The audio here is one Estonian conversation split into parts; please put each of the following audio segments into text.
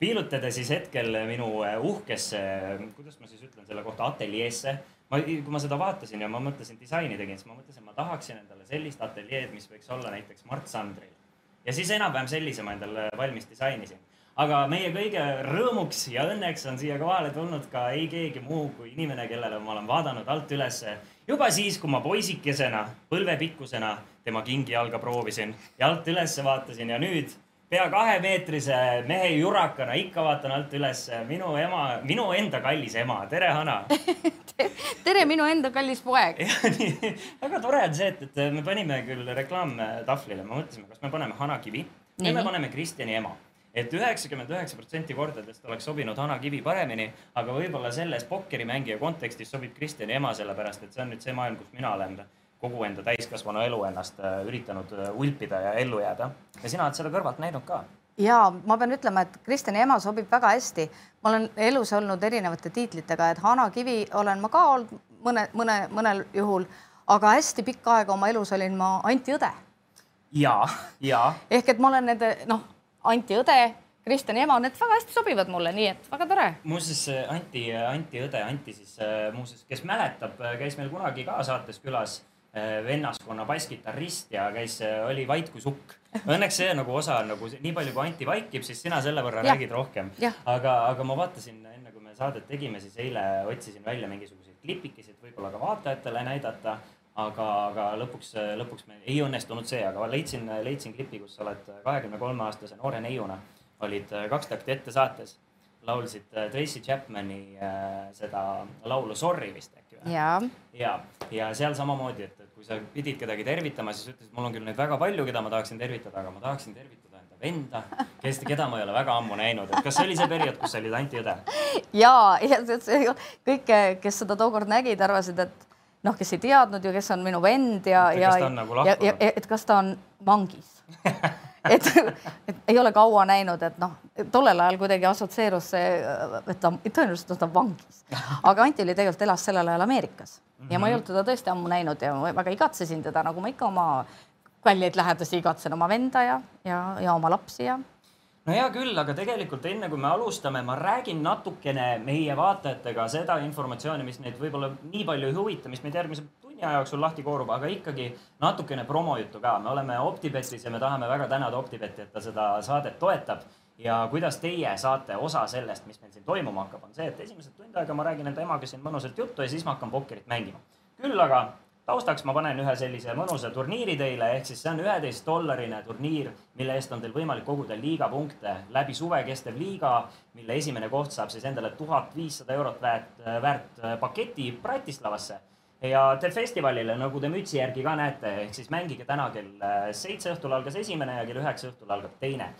piilutada siis hetkel minu äh, uhkesse, kuidas ma siis ütlen selle kohta, ateljeesse. ma, kui ma seda vaatasin ja ma mõtlesin, disaini tegin, siis ma mõtlesin, ma tahaksin endale sellist ateljeed, mis võiks olla näiteks Mart Sandril. ja siis enam-vähem sellise ma endale valmis disainisin. aga meie kõige rõõmuks ja õnneks on siia kohale tulnud ka ei keegi muu kui inimene, kellele ma olen vaadanud alt ülesse juba siis, kui ma poisikesena, põlvepikkusena tema kingi jalga proovisin ja alt ülesse vaatasin ja nüüd pea kahemeetrise mehe jurakana ikka vaatan alt üles. Minu ema, minu enda kallis ema, tere, Hana! Tere, minu enda kallis poeg. väga tore on see, et, et me panime küll reklaamtahvlile, me mõtlesime, kas me paneme Hana Kivi? Või me paneme Kristjani ema. Et üheksakümmend üheksa protsenti kordadest oleks sobinud Hana Kivi paremini, aga võib-olla selles pokkerimängija kontekstis sobib Kristjani ema, sellepärast et see on nüüd see maailm, kus mina olen kogu enda täiskasvanu elu ennast äh, üritanud äh, ulpida ja ellu jääda. ja sina oled seda kõrvalt näinud ka. ja ma pean ütlema, et Kristjani ema sobib väga hästi. ma olen elus olnud erinevate tiitlitega, et Hana Kivi olen ma ka olnud mõne, mõne, mõnel juhul, aga hästi pikka aega oma elus olin ma Anti Õde. ja, ja. ehk et ma olen nende noh, Anti Õde Kristjani ema, need väga hästi sobivad mulle, nii et väga tore. muuseas Anti, Anti õde, Anti siis muuseas, kes mäletab, käis meil kunagi ka saates külas Äh, vennaskonna basskitarrist ja käis, äh, oli vait kui sukk. Õnneks see nagu osa nagu nii palju, kui Anti vaikib, siis sina selle võrra ja. räägid rohkem. aga, aga ma vaatasin enne kui me saadet tegime, siis eile otsisin välja mingisuguseid klipikesi, et võib-olla ka vaatajatele näidata. aga, aga lõpuks, lõpuks me ei õnnestunud see, aga leidsin, leidsin klipi, kus sa oled kahekümne kolme aastase noore neiuna, olid äh, kaks takti ette saates laulsid Tracy Chapmani äh, seda laulu Sorry vist? Ja, ja, ja seal samamoodi, et, et kui sa pidid kedagi tervitama, siis ütlesid, mul on küll neid väga palju, keda ma tahaksin tervitada, aga ma tahaksin tervitada enda venda, kes, keda ma ei ole väga ammu näinud, et kas see oli see periood, kus sa olid Anti õde? ja, ja see kõik, kes seda tookord nägid, arvasid, et noh, kes ei teadnud ju, kes on minu vend ja, ja, nagu ja, ja, et kas ta on vangis et, et ei ole kaua näinud, et noh, tollel ajal kuidagi assotsieerus see, et ta tõenäoliselt ta on vangis. aga Anti oli tegelikult elas sellel ajal Ameerikas ja ma ei olnud teda tõesti ammu näinud ja väga igatsesin teda, nagu ma ikka oma kalleid lähedasi igatsen, oma venda ja, ja, ja oma lapsi ja no hea küll, aga tegelikult enne kui me alustame, ma räägin natukene meie vaatajatega seda informatsiooni, mis neid võib-olla nii palju ei huvita, mis meid järgmise tunni aja jooksul lahti koorub, aga ikkagi natukene promojuttu ka. me oleme Optibetis ja me tahame väga tänada Optibeti, et ta seda saadet toetab. ja kuidas teie saate osa sellest, mis meil siin toimuma hakkab, on see, et esimesed tund aega ma räägin enda emaga siin mõnusalt juttu ja siis ma hakkan pokkerit mängima. küll aga taustaks ma panen ühe sellise mõnusa turniiri teile, ehk siis see on üheteist dollarine turniir, mille eest on teil võimalik koguda liigapunkte läbi suve kestev liiga, mille esimene koht saab siis endale tuhat viissada eurot väärt, väärt paketi Bratislavasse. Ja festivalile, nagu te mütsi järgi ka näete, ehk siis mängige täna kell seitse õhtul algas esimene ja kell üheksa õhtul algab teine.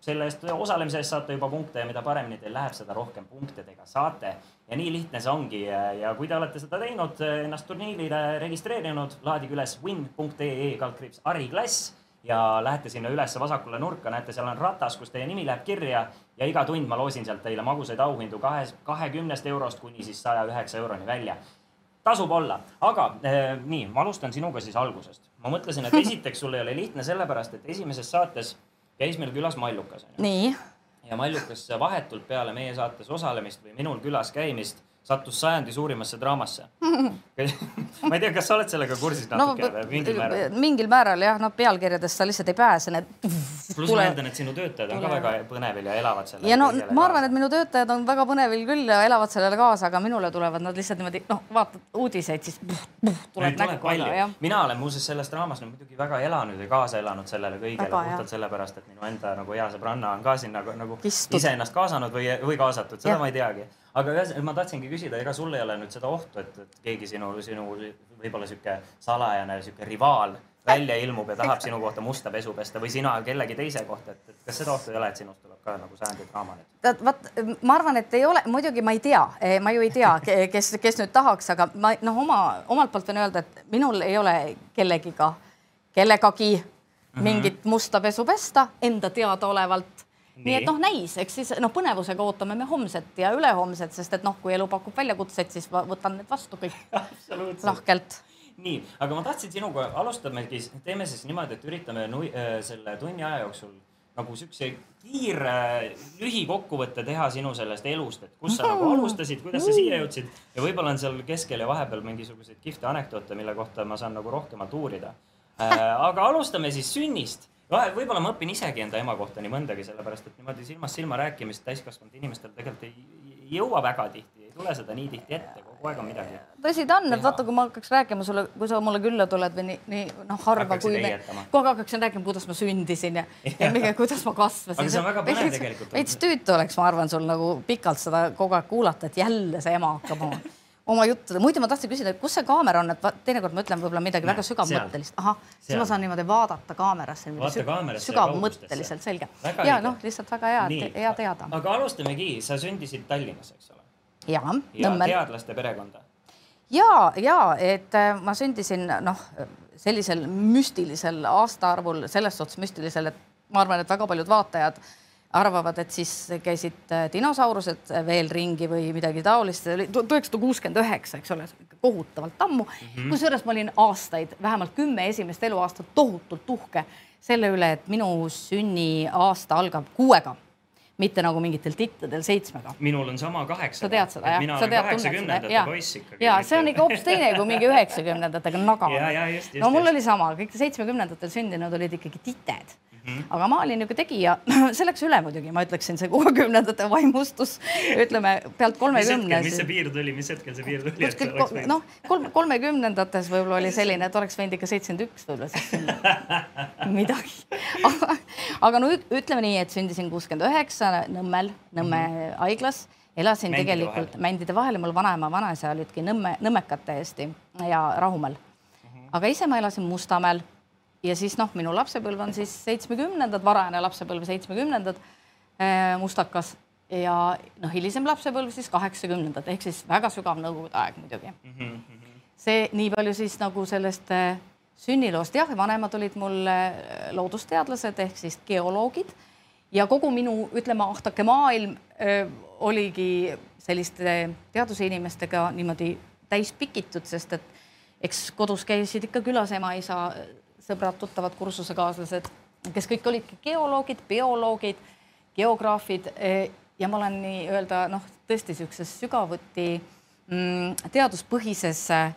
Selle eest osalemise eest saate juba punkte ja mida paremini teil läheb, seda rohkem punkte te ka saate. ja nii lihtne see ongi. Ja kui te olete seda teinud, ennast turniirile registreerinud, laadige üles win.ee kaldkriips hariklass ja lähete sinna ülesse vasakule nurka, näete, seal on ratas, kus teie nimi läheb kirja ja iga tund ma loosin sealt teile magusaid auhindu kahe, kahekümnest eurost kuni siis saja üheksa euroni välja tasub olla, aga äh, nii, ma alustan sinuga siis algusest. ma mõtlesin, et esiteks sul ei ole lihtne sellepärast, et esimeses saates käis meil külas Mallukas. nii. ja Mallukas vahetult peale meie saates osalemist või minul külas käimist sattus sajandi suurimasse draamasse ma ei tea, kas sa oled sellega kursis natuke no, mingil määral? mingil määral jah, noh, pealkirjadest sa lihtsalt ei pääse, need. pluss ma eeldan, et sinu töötajad on ka väga põnevil ja elavad sellele. ja no ma arvan, et minu töötajad on väga põnevil küll ja elavad sellele kaasa, aga minule tulevad nad lihtsalt niimoodi, noh, vaatad uudiseid, siis puh, puh, tuleb näkku. mina olen muuseas selles draamas no, muidugi väga elanud ja kaasa elanud sellele kõigele puhtalt sellepärast, et minu enda nagu hea sõbranna on ka sinna nagu, nagu iseennast kaasanud või, või kaasatud, seda ja. ma ei teagi aga ühesõnaga ma tahtsingi küsida, ega sul ei ole nüüd seda ohtu, et, et keegi sinu, sinu võib-olla sihuke salajane sihuke rivaal välja ilmub ja tahab sinu kohta musta pesu pesta või sina kellegi teise kohta, et, et kas seda ohtu ei ole, et sinust tuleb ka nagu sajandi draama nüüd? vot ma arvan, et ei ole, muidugi ma ei tea, ma ju ei tea, kes, kes nüüd tahaks, aga ma noh, oma omalt poolt võin öelda, et minul ei ole kellegiga, kellegagi mingit musta pesu pesta enda teadaolevalt nii et noh, näis, eks siis noh, põnevusega ootame me homset ja ülehomset, sest et noh, kui elu pakub väljakutseid, siis võtan need vastu kõik. Lahkelt. nii, aga ma tahtsin sinuga, alustamegi, teeme siis niimoodi, et üritame nui, äh, selle tunni aja jooksul nagu siukse kiire lühikokkuvõtte teha sinu sellest elust, et kus sa nagu alustasid, kuidas sa siia jõudsid. Ja võib-olla on seal keskel ja vahepeal mingisuguseid kihvte anekdoote, mille kohta ma saan nagu rohkemalt uurida. Äh, aga alustame siis sünnist võib-olla ma õpin isegi enda ema kohta nii mõndagi, sellepärast et niimoodi silmast silma rääkimist täiskasvanud inimestel tegelikult ei, ei jõua väga tihti, ei tule seda nii tihti ette, kogu aeg on midagi. tõsi ta on, et vaata, kui ma hakkaks rääkima sulle, kui sa mulle külla tuled või nii, nii noh, harva kui me, kogu aeg hakkaksin rääkima, kuidas ma sündisin ja, ja mingi, kuidas ma kasvasin. aga see on väga põnev tegelikult. veits tüütu oleks, ma arvan, sul nagu pikalt seda kogu aeg kuulata, et jälle see ema hakkab oma oma juttude, muidu ma tahtsin küsida, kus see kaamera on, et teinekord ma ütlen võib-olla midagi Näe, väga sügavmõttelist, ahah, siis ma saan niimoodi vaadata kaamerasse sügavmõtteliselt, selge. ja noh, lihtsalt väga hea, hea teada. aga alustamegi, sa sündisid Tallinnas, eks ole? ja, ja, teadlaste perekonda. ja, ja et äh, ma sündisin noh, sellisel müstilisel aastaarvul, selles suhtes müstilisel, et ma arvan, et väga paljud vaatajad äh, arvavad, et siis käisid äh, dinosaurused veel ringi või midagi taolist. tuhat üheksasada kuuskümmend üheksa, eks ole, kohutavalt ammu mm -hmm.. kusjuures ma olin aastaid, vähemalt kümme esimest eluaastat tohutult uhke selle üle, et minu sünniaasta algab kuuega mitte nagu mingitel tittadel seitsmega. minul on sama kaheksa. sa tead seda jah? mina olen kaheksakümnendate poiss ikkagi. ja see on ikka hoopis teine kui mingi üheksakümnendatega naga. no mul just. oli sama, kõik seitsmekümnendatel sündinud olid ikkagi tited Mm. aga ma olin niisugune tegija, see läks üle muidugi, ma ütleksin, see kuuekümnendate vaimustus, ütleme pealt kolmekümne. mis see piir tuli, mis hetkel see piir tuli? kuskil noh, kolm, kolmekümnendates võib-olla oli selline, et oleks võinud ikka seitsekümmend üks võib-olla siis midagi aga, aga no ütleme nii, et sündisin kuuskümmend üheksa Nõmmel, Nõmme mm -hmm. haiglas elasin mändide tegelikult vahel. mändide vahel mul vanaema, vanaisa olidki Nõmme, Nõmmekad täiesti ja Rahumäel. -hmm. aga ise ma elasin Mustamäel ja siis noh, minu lapsepõlv on siis seitsmekümnendad, varajane lapsepõlv seitsmekümnendad äh, mustakas ja noh, hilisem lapsepõlv siis kaheksakümnendad ehk siis väga sügav nõukogude aeg muidugi mm. -hmm. see nii palju siis nagu sellest äh, sünniloost, jah, vanemad olid mul äh, loodusteadlased ehk siis geoloogid ja kogu minu, ütleme, ahtake maailm öö, oligi selliste teadusinimestega niimoodi täis pikitud, sest et eks kodus käisid ikka külas ema-isa sõbrad-tuttavad, kursusekaaslased, kes kõik olidki geoloogid, bioloogid, geograafid eh, ja ma olen nii-öelda noh, tõesti niisuguses sügavuti mm, teaduspõhises eh,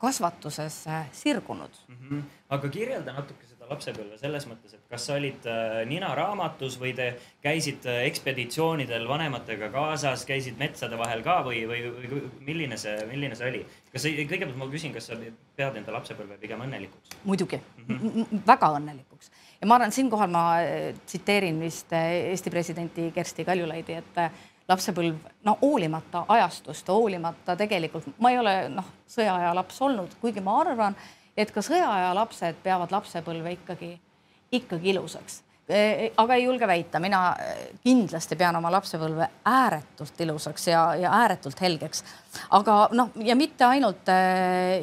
kasvatuses sirgunud mm. -hmm. aga kirjelda natuke lapsepõlve selles mõttes, et kas sa olid äh, ninaraamatus või te käisite äh, ekspeditsioonidel vanematega kaasas, käisid metsade vahel ka või, või, või milline see, milline see oli? kas sa, kõigepealt ma küsin, kas sa pead enda lapsepõlve pigem õnnelikuks? muidugi mm, -hmm. väga õnnelikuks ja ma arvan, siinkohal ma äh, tsiteerin vist Eesti presidenti Kersti Kaljulaidi, et lapsepõlv, no hoolimata ajastust, hoolimata tegelikult, ma ei ole noh, sõjaaja laps olnud, kuigi ma arvan et ka sõjaaja lapsed peavad lapsepõlve ikkagi, ikkagi ilusaks e, aga ei julge väita, mina e, kindlasti pean oma lapsepõlve ääretult ilusaks ja, ja ääretult helgeks. aga noh, ja mitte ainult e,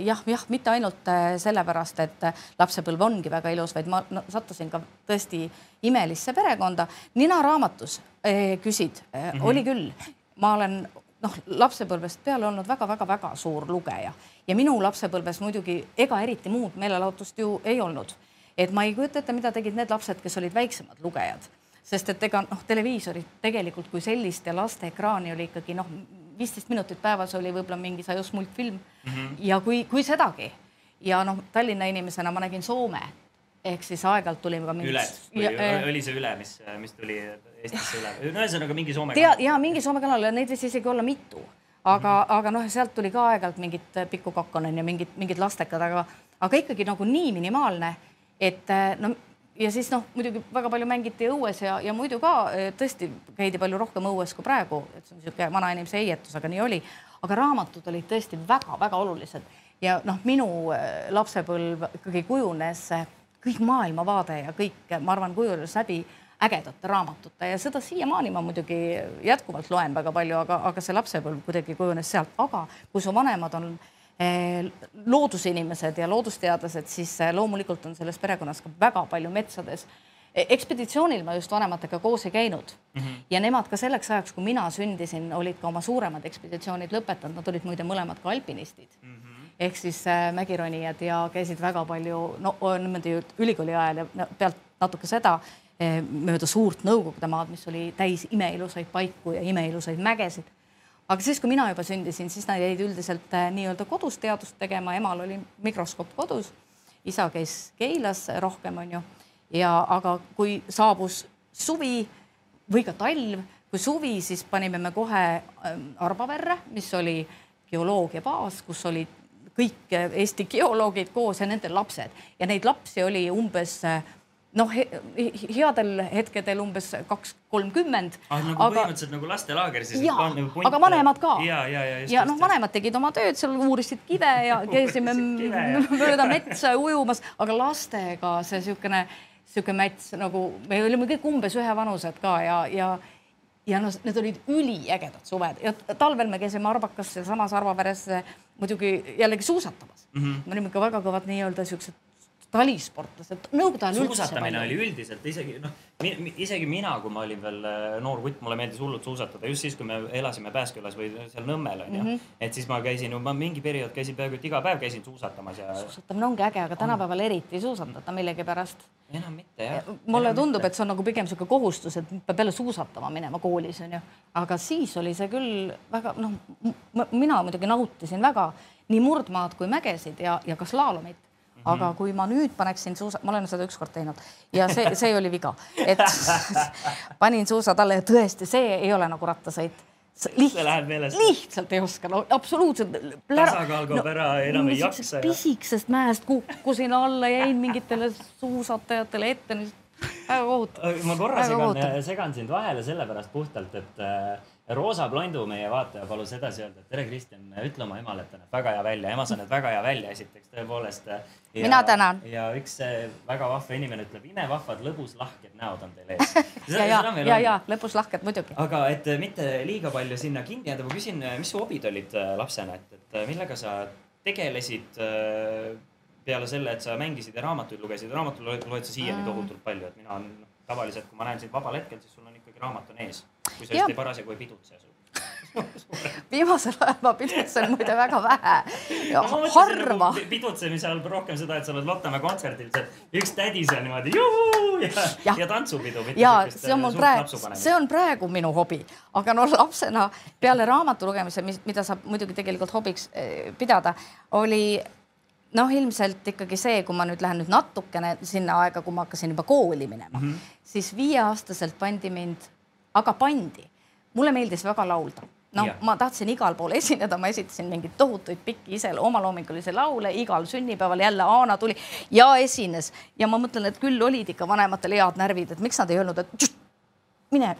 jah, jah, mitte ainult sellepärast, et lapsepõlv ongi väga ilus, vaid ma no, sattusin ka tõesti imelisse perekonda. nina raamatus eh, küsid mm, -hmm. oli küll, ma olen noh, lapsepõlvest peale olnud väga-väga-väga suur lugeja. Ja minu lapsepõlves muidugi ega eriti muud meelelahutust ju ei olnud. et ma ei kujuta ette, mida tegid need lapsed, kes olid väiksemad lugejad, sest et ega noh, televiisorit tegelikult kui sellist ja laste ekraani oli ikkagi noh, viisteist minutit päevas oli võib-olla mingi sajus multfilm. Mm -hmm. ja kui, kui sedagi. Ja noh, Tallinna inimesena ma nägin Soome ehk siis aeg-ajalt tuli ka mingi. Üles või ja, äh, oli see Üle, mis, mis tuli Eestisse üle, ühesõnaga mingi Soome kanal. ja mingi Soome kanal ja neid võis isegi olla mitu, aga mm, -hmm. aga noh, sealt tuli ka aeg-ajalt mingit Pikku Kakkonen ja mingid, mingid lastekad, aga, aga ikkagi nagu nii minimaalne, et no ja siis noh, muidugi väga palju mängiti õues ja, ja muidu ka tõesti käidi palju rohkem õues kui praegu, et see on niisugune vanainimese heietus, aga nii oli. aga raamatud olid tõesti väga-väga olulised ja noh, minu lapsepõlv ikkagi kujunes kõik maailmavaade ja kõik, ma arvan, kujunes läbi ägedate raamatute ja seda siiamaani ma muidugi jätkuvalt loen väga palju, aga, aga see lapsepõlv kuidagi kujunes sealt, aga kui su vanemad on eh, loodusinimesed ja loodusteadlased, siis eh, loomulikult on selles perekonnas ka väga palju metsades. E, ekspeditsioonil ma just vanematega koos ei käinud. Mm -hmm. ja nemad ka selleks ajaks, kui mina sündisin, olid ka oma suuremad ekspeditsioonid lõpetanud, nad olid muide mõlemad ka alpinistid. Mm. -hmm ehk siis äh, mägironijad ja käisid väga palju no niimoodi ülikooli ajal ja pealt natuke seda Eh, mööda suurt Nõukogude maad, mis oli täis imeilusaid paiku ja imeilusaid mägesid. aga siis, kui mina juba sündisin, siis nad jäid üldiselt eh, nii-öelda kodus teadust tegema, emal oli mikroskoop kodus, isa käis Keilas rohkem, onju. ja aga kui saabus suvi või ka talv, kui suvi, siis panime me kohe ähm, Arbaverre, mis oli geoloogia baas, kus olid kõik Eesti geoloogid koos ja nende lapsed ja neid lapsi oli umbes äh, noh he, headel hetkedel umbes kaks, kolmkümmend. ah nagu aga... põhimõtteliselt nagu lastelaager siis. ja, nagu aga vanemad ka. ja, ja, ja. ja noh, vanemad tegid oma tööd seal, uurisid kive ja käisime mööda metsa ujumas, aga lastega see siukene, siuke mets nagu me olime kõik umbes ühevanused ka ja, ja ja noh, need olid üliägedad suved ja talvel me käisime Arbakas sealsamas Arbaveres muidugi jällegi suusatamas mm. -hmm. me olime ikka väga kõvad nii-öelda siuksed talisportlased, nõukogude ajal üldse. suusatamine oli üldiselt isegi noh, isegi mina, kui ma olin veel äh, noor kutt, mulle meeldis hullult suusatada just siis, kui me elasime Pääskülas või seal Nõmmel onju mm. -hmm. et siis ma käisin, ma mingi periood käisin peaaegu et iga päev käisin suusatamas ja. suusatamine ongi äge, aga tänapäeval eriti ei suusatata millegipärast. enam mitte jah. mulle enam tundub, et see on nagu pigem sihuke kohustus, et peab jälle suusatama minema koolis onju, aga siis oli see küll väga noh, mina muidugi nautisin väga nii murdmaad kui mägesid ja, ja ka slaalomit aga kui ma nüüd paneksin suusa, ma olen seda ükskord teinud ja see, see oli viga, et panin suusad alla ja tõesti, see ei ole nagu rattasõit lihtsalt, lihtsalt ei oska, no absoluutselt. tasakaal kaob no, ära, enam ei jaksa. pisikesest mäest kukkusin alla, jäin mingitele suusatajatele ette, väga kohutav. ma korra segan, segan sind vahele sellepärast puhtalt, et äh, Roosa Blondu, meie vaataja, palus edasi öelda, et tere, Kristjan, ütle oma emale, et ta näeb väga hea välja. ema, sa näed väga hea välja, esiteks tõepoolest. mina tänan. ja üks väga vahva inimene ütleb, imevahvad lõbuslahked näod on teil ees. ja, ja, ja, ja lõbuslahked muidugi. aga et mitte liiga palju sinna kinni jääda, ma küsin, mis su hobid olid äh, lapsena, et, et millega sa tegelesid äh, peale selle, et sa mängisid ja raamatuid lugesid. raamatuid loed sa siiani tohutult palju, et mina on tavaliselt, kui ma näen sind vabal hetkel, siis sul on ikkagi raamat on ees kui sa just parasjagu ei pidutse viimasel ajal ma pidutsen muide väga vähe ja no, harva nagu. pidutsemise all rohkem seda, et sa oled Lottamäe kontserdil, see üks tädi seal niimoodi juhu ja, ja, ja tantsupidu. ja see on mul äh, praegu, see on praegu minu hobi, aga no lapsena peale raamatu lugemise, mis, mida saab muidugi tegelikult hobiks eh, pidada, oli noh, ilmselt ikkagi see, kui ma nüüd lähen nüüd natukene sinna aega, kui ma hakkasin juba kooli minema mm, -hmm. siis viieaastaselt pandi mind aga pandi. mulle meeldis väga laulda no ja. ma tahtsin igal pool esineda, ma esitasin mingeid tohutuid pikki ise omaloomingulisi laule, igal sünnipäeval jälle Aana tuli ja esines ja ma mõtlen, et küll olid ikka vanematel head närvid, et miks nad ei öelnud, et mine,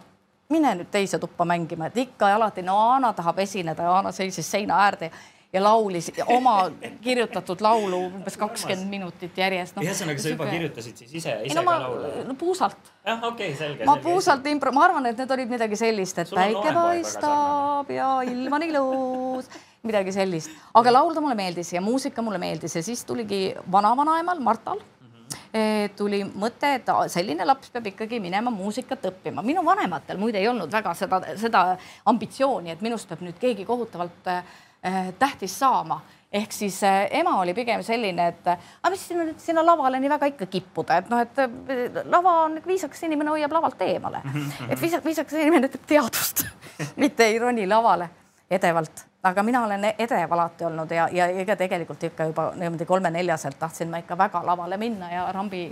mine nüüd teise tuppa mängima, et ikka ja alati, no Aana tahab esineda ja Aana seisis seina äärde ja laulis oma kirjutatud laulu umbes kakskümmend minutit järjest no,. ühesõnaga, sa juba kirjutasid siis ise, ise no, ma, ka laule? no puusalt. Jah, okei okay,, selge. ma puusalt impro-, ma arvan, et need olid midagi sellist, et päike paistab ja ilm on ilus, midagi sellist. aga laulda mulle meeldis ja muusika mulle meeldis ja siis tuligi vanavanaemal Martal mhm. tuli mõte, et selline laps peab ikkagi minema muusikat õppima. minu vanematel muide ei olnud väga seda, seda ambitsiooni, et minust peab nüüd keegi kohutavalt äh, Eh, tähtis saama ehk siis äh, ema oli pigem selline, et aga mis sinna, sinna lavale nii väga ikka kippuda, et noh, et äh, lava on viisakas inimene hoiab lavalt eemale, et viisakas, viisakas inimene teeb teadust mitte ei roni lavale edevalt, aga mina olen edev alati olnud ja, ja ega tegelikult ikka juba niimoodi kolme-neljaselt tahtsin ma ikka väga lavale minna ja rambi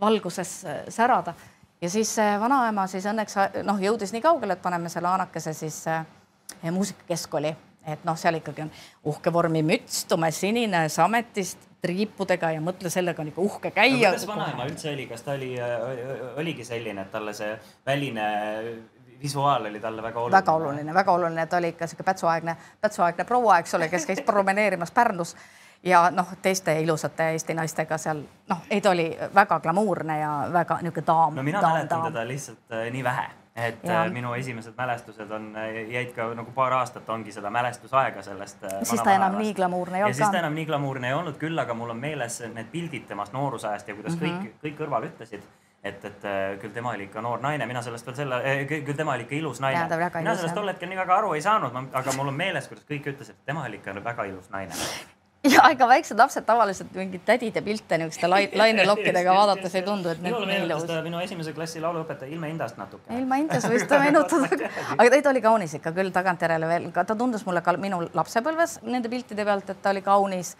valguses särada. Ja siis vanaema siis õnneks noh, jõudis nii kaugele, et paneme selle Aanakese siis muusikakeskkooli et noh, seal ikkagi on uhke vormimüts, tumesinine sametist, triipudega ja mõtle, sellega on ikka uhke no käia. kuidas vanaema üldse oli, kas ta oli, oligi selline, et talle see väline visuaal oli talle väga oluline? väga oluline, väga oluline, ta oli ikka sihuke pätsuaegne, pätsuaegne proua, eks ole, kes käis promeneerimas Pärnus ja noh, teiste ilusate Eesti naistega seal, noh, ei ta oli väga glamuurne ja väga niisugune daam. no mina daam, mäletan daam. teda lihtsalt äh, nii vähe, et ja. Ja. minu esimesed mälestused on, jäid ka nagu paar aastat ongi seda mälestusaega sellest. äh, siis ta enam nii glamuurne ei ja olnud siis ta enam nii glamuurne ei olnud, küll aga mul on meeles need pildid temast noorusajast ja kuidas mm -hmm. kõik, kõik kõrval ütlesid et, et äh, küll tema oli ikka noor naine, mina sellest veel selle, küll tema oli ikka ilus naine. Mina sellest tol hetkel nii väga aru ei saanud, aga mul on meeles, kuidas kõik ütlesid, et tema oli ikka väga ilus naine. Ja ega väiksed lapsed tavaliselt mingeid tädide pilte niisuguste lai, lainelokkidega vaadates ei tundu, et minule nii meenutas ta minu esimese klassi lauluõpetaja Ilme Indast natuke. ilma Indias võis ta meenutada, aga ta oli kaunis ikka küll tagantjärele veel, ta tundus mulle ka minu lapsepõlves nende piltide pealt, et ta oli kaunis.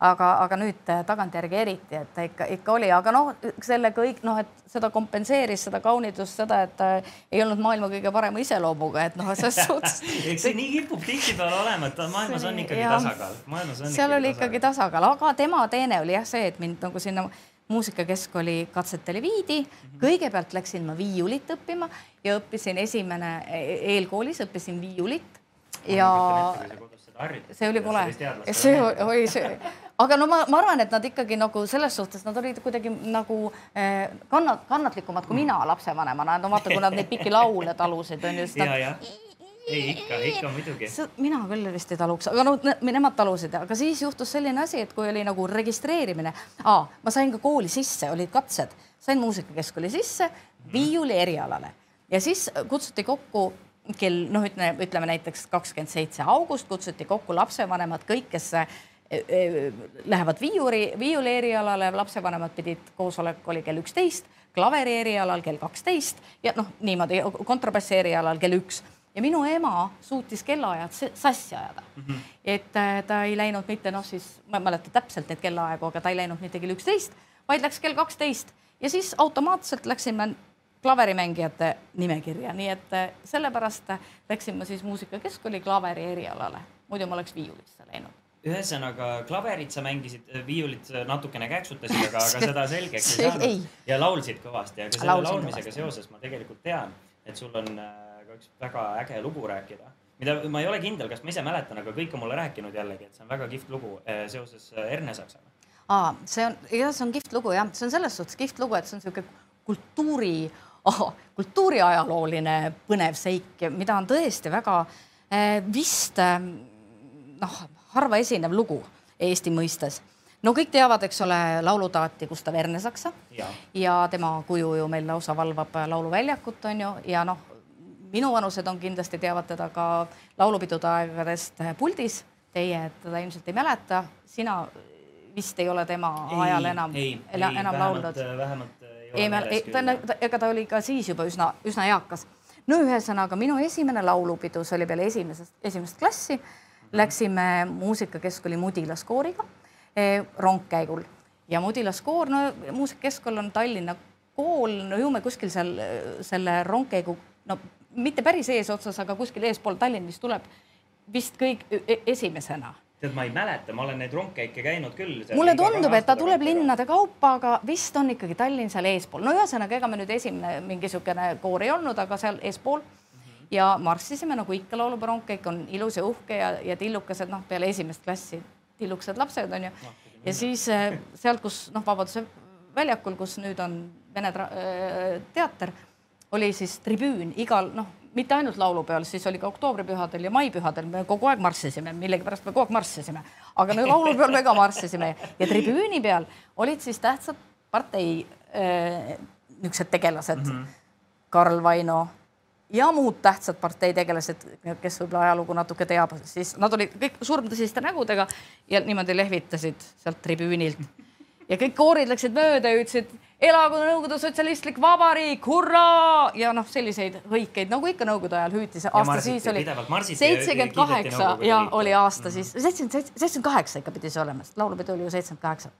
Aga, aga nüüd äh, tagantjärgi eriti, et ta ikka, ikka oli, aga noh, selle kõik noh, et seda kompenseeris seda kaunitust, seda, et ta ei olnud maailma kõige parema iseloomuga, et noh, selles suhtes. eks see nii kipub tihtipeale olema, et maailmas on ikkagi Jah. tasakaal, maailmas on seal oli ikkagi tasakaal, aga tema teene oli jah see, et mind nagu sinna muusikakeskkooli katsetele viidi. kõigepealt läksin ma viiulit õppima ja õppisin esimene e- eelkoolis õppisin viiulit. Ja see oli kole, see oli see, aga no ma, ma arvan, et nad ikkagi nagu selles suhtes, nad olid kuidagi nagu eh, kannat-, kannatlikumad kui mina lapsevanemana, no vaata, kui nad neid pikki laule talusid, on ju, siis ja, nad jah. ei ikka, ikka muidugi. Mina küll vist ei taluks, aga no ne- nemad talusid, aga siis juhtus selline asi, et kui oli nagu registreerimine, ma sain ka kooli sisse, olid katsed, sain muusikakeskkooli sisse viiuli erialale ja siis kutsuti kokku kell noh, ütleme, ütleme näiteks kakskümmend seitse august kutsuti kokku lapsevanemad, kõik, kes lähevad viiuri, viiuli erialale, lapsevanemad pidid, koosolek oli kell üksteist, klaveri erialal kell kaksteist ja noh, niimoodi kontrabassi erialal kell üks ja minu ema suutis kellaajad sassi ajada mm. -hmm. et äh, ta ei läinud mitte noh, siis ma ei mäleta täpselt neid kellaaegu, aga ta ei läinud mitte kell üksteist, vaid läks kell kaksteist ja siis automaatselt läksime klaverimängijate nimekirja, nii et äh, sellepärast läksin ma siis muusikakeskkooli klaveri erialale, muidu ma oleks viiulisse läinud. Ühesõnaga klaverit sa mängisid, viiulit sa natukene käksutasid, aga, aga seda selgeks ei saanud. ja laulsid kõvasti, aga selle Laulsin laulmisega kõvasti. seoses ma tegelikult tean, et sul on äh, ka üks väga äge lugu rääkida, mida ma ei ole kindel, kas ma ise mäletan, aga kõik on mulle rääkinud jällegi, et see on väga kihvt lugu äh, seoses äh, Erne Saksaga. aa, see on, jah, see on kihvt lugu jah, see on selles suhtes kihvt lugu, et see on niisugune kultuuri oh,, kultuuriajalooline põnev seik, mida on tõesti väga vist noh, harva esinev lugu Eesti mõistes. no kõik teavad, eks ole, laulutaati Gustav Ernesaksa ja, ja tema kuju ju meil lausa valvab Lauluväljakut, on ju, ja noh, minuvanused on kindlasti teavad teda ka laulupidude aegadest puldis. Teie teda ilmselt ei mäleta, sina vist ei ole tema ajal enam, enam laulnud vähemalt äh, ei ole ei, ma, meeles ei, ta, küll. ega ta oli ka siis juba üsna, üsna eakas. no ühesõnaga minu esimene laulupidu, see oli peale esimesest, esimest klassi. Läksime muusikakeskkooli Mudilas kooriga eh, rongkäigul ja Mudilas koor, no muusikakeskkool on Tallinna kool, no ju me kuskil seal eh, selle rongkäigu, no mitte päris eesotsas, aga kuskil eespool Tallinn vist tuleb vist kõik e- esimesena tead, ma ei mäleta, ma olen neid rongkäike käinud küll. mulle tundub, et ta tuleb linnade kaupa, aga vist on ikkagi Tallinn seal eespool. no ühesõnaga, ega me nüüd esimene mingi niisugune koor ei olnud, aga seal eespool ja marssisime nagu ikka laulupeo rongkäik on ilus ja uhke ja, ja tillukesed, noh, peale esimest klassi tillukesed lapsed on ju. ja siis äh, sealt, kus noh, Vabaduse väljakul, kus nüüd on Vene äh, teater, oli siis tribüün igal noh, mitte ainult laulupeol, siis oli ka oktoobripühadel ja maipühadel, me kogu aeg marssisime, millegipärast me kogu aeg marssisime, aga no laulupeol me ka marssisime ja tribüüni peal olid siis tähtsad partei äh, niisugused tegelased mm. -hmm. Karl Vaino ja muud tähtsad parteitegelased, kes võib-olla ajalugu natuke teab, siis nad olid kõik surmtõsiste nägudega ja niimoodi lehvitasid sealt tribüünilt. ja kõik koorid läksid mööda ja ütlesid elagu Nõukogude Sotsialistlik Vabariik, hurraa ja noh, selliseid hõikeid nagu ikka Nõukogude ajal hüüti, see aasta marsiti, siis oli seitsekümmend kaheksa ja oli aasta siis, seitsekümmend, seitsekümmend kaheksa ikka pidi see olema, sest laulupidu oli ju seitsekümmend kaheksa.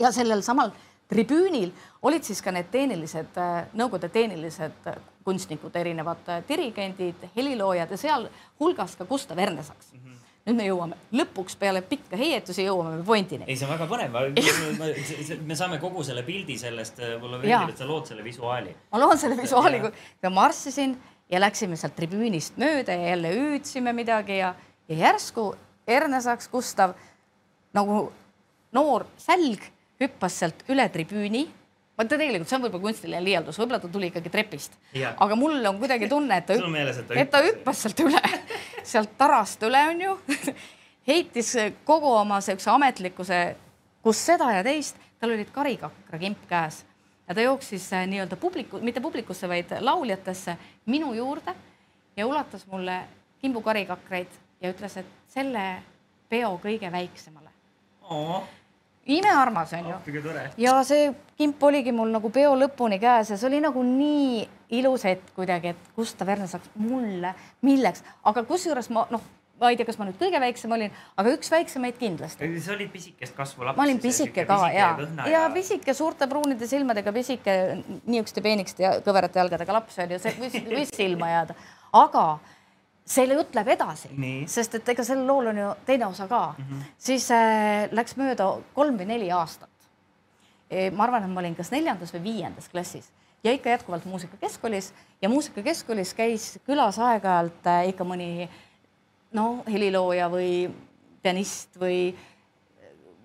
ja sellel samal tribüünil olid siis ka need tehnilised, Nõukogude tehnilised kunstnikud, erinevad dirigendid, heliloojad ja sealhulgas ka Gustav Ernesaks mm. -hmm. nüüd me jõuame lõpuks peale pikka heietusi jõuame me pointini. ei, see on väga põnev. me saame kogu selle pildi sellest, mulle meeldib, et sa lood selle visuaali. ma loon selle visuaali, kui ma marssisin ja läksime sealt tribüünist mööda ja jälle hüüdsime midagi ja, ja järsku Ernesaks Gustav nagu noor sälg hüppas sealt üle tribüüni. Ma tegelikult, see on võib-olla kunstiline liialdus, võib-olla ta tuli ikkagi trepist. aga mul on kuidagi tunne, et ta, hüpp... meeles, et ta, et ta hüppas. sealt üle, sealt tarast üle onju heitis kogu oma siukse ametlikkuse, kus seda ja teist, tal olid karikakra kimp käes. Ja ta jooksis äh, nii-öelda publiku, mitte publikusse, vaid lauljatesse minu juurde ja ulatas mulle kimbu karikakreid ja ütles, et selle peo kõige väiksemale. Oh imearmas onju oh,. ja see kimp oligi mul nagu peo lõpuni käes ja see oli nagu nii ilus hetk kuidagi, et Gustav Ernesaks mulle, milleks, aga kusjuures ma noh, ma ei tea, kas ma nüüd kõige väiksem olin, aga üks väiksemaid kindlasti. sa olid pisikest kasvu laps. ma olin pisike ka ja, ja, ja pisike suurte pruunide silmadega, pisike niisuguste peenikeste ja kõverate jalgadega laps oli ju, see võis, võis silma jääda, aga see jutt läheb edasi, sest et ega sellel lool on ju teine osa ka. Mm, -hmm. siis äh, läks mööda kolm või neli aastat. E,. ma arvan, et ma olin kas neljandas või viiendas klassis. Ja ikka jätkuvalt muusikakeskkoolis. Ja muusikakeskkoolis käis külas aeg-ajalt äh, ikka mõni no helilooja või pianist või,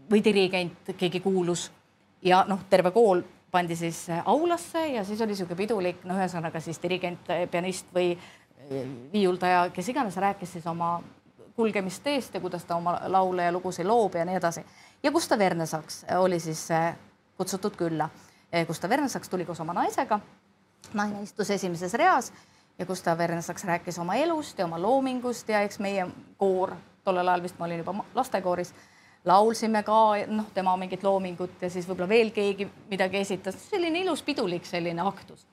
või dirigent, keegi kuulus. Ja noh, terve kool pandi siis aulasse ja siis oli niisugune pidulik, no ühesõnaga siis dirigent, pianist või viiuldaja, kes iganes rääkis siis oma kulgemisteest ja kuidas ta oma laule ja lugusid loob ja nii edasi. ja Gustav Ernesaks oli siis eh, kutsutud külla. Eh, Gustav Ernesaks tuli koos oma naisega. naine istus esimeses reas ja Gustav Ernesaks rääkis oma elust ja oma loomingust ja eks meie koor, tollel ajal vist ma olin juba lastekooris, laulsime ka noh, tema mingit loomingut ja siis võib-olla veel keegi midagi esitas, selline ilus pidulik selline aktus.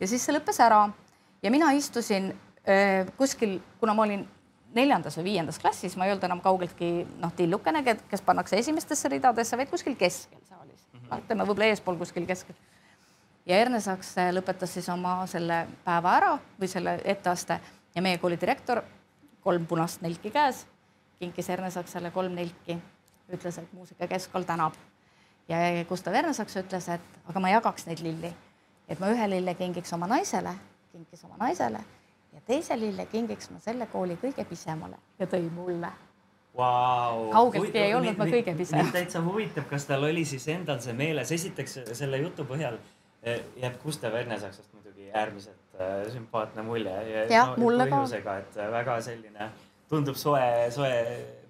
ja siis see lõppes ära ja mina istusin kuskil, kuna ma olin neljandas või viiendas klassis, ma ei olnud enam kaugeltki noh, tillukene, kes pannakse esimestesse ridadesse, vaid kuskil keskel saalis mm -hmm., ütleme võib-olla eespool kuskil keskel. ja Ernesaks äh, lõpetas siis oma selle päeva ära või selle etteaste ja meie kooli direktor, kolm punast nelki käes, kinkis Ernesaksele kolm nelki, ütles, et muusikakeskkool tänab. ja Gustav Ernesaks ütles, et aga ma jagaks neid lilli, et ma ühe lille kingiks oma naisele, kinkis oma naisele ja teise lille kingiks ma selle kooli kõige pisemale ja tõi mulle wow.. kaugeltki ei olnud ma kõige pisem. täitsa huvitav, kas tal oli siis endal see meeles, esiteks selle jutu põhjal eh, jääb Gustav Ernesaksast muidugi äärmiselt äh, sümpaatne mulje. jah no,, mulle ka. põhjusega, et väga selline tundub soe, soe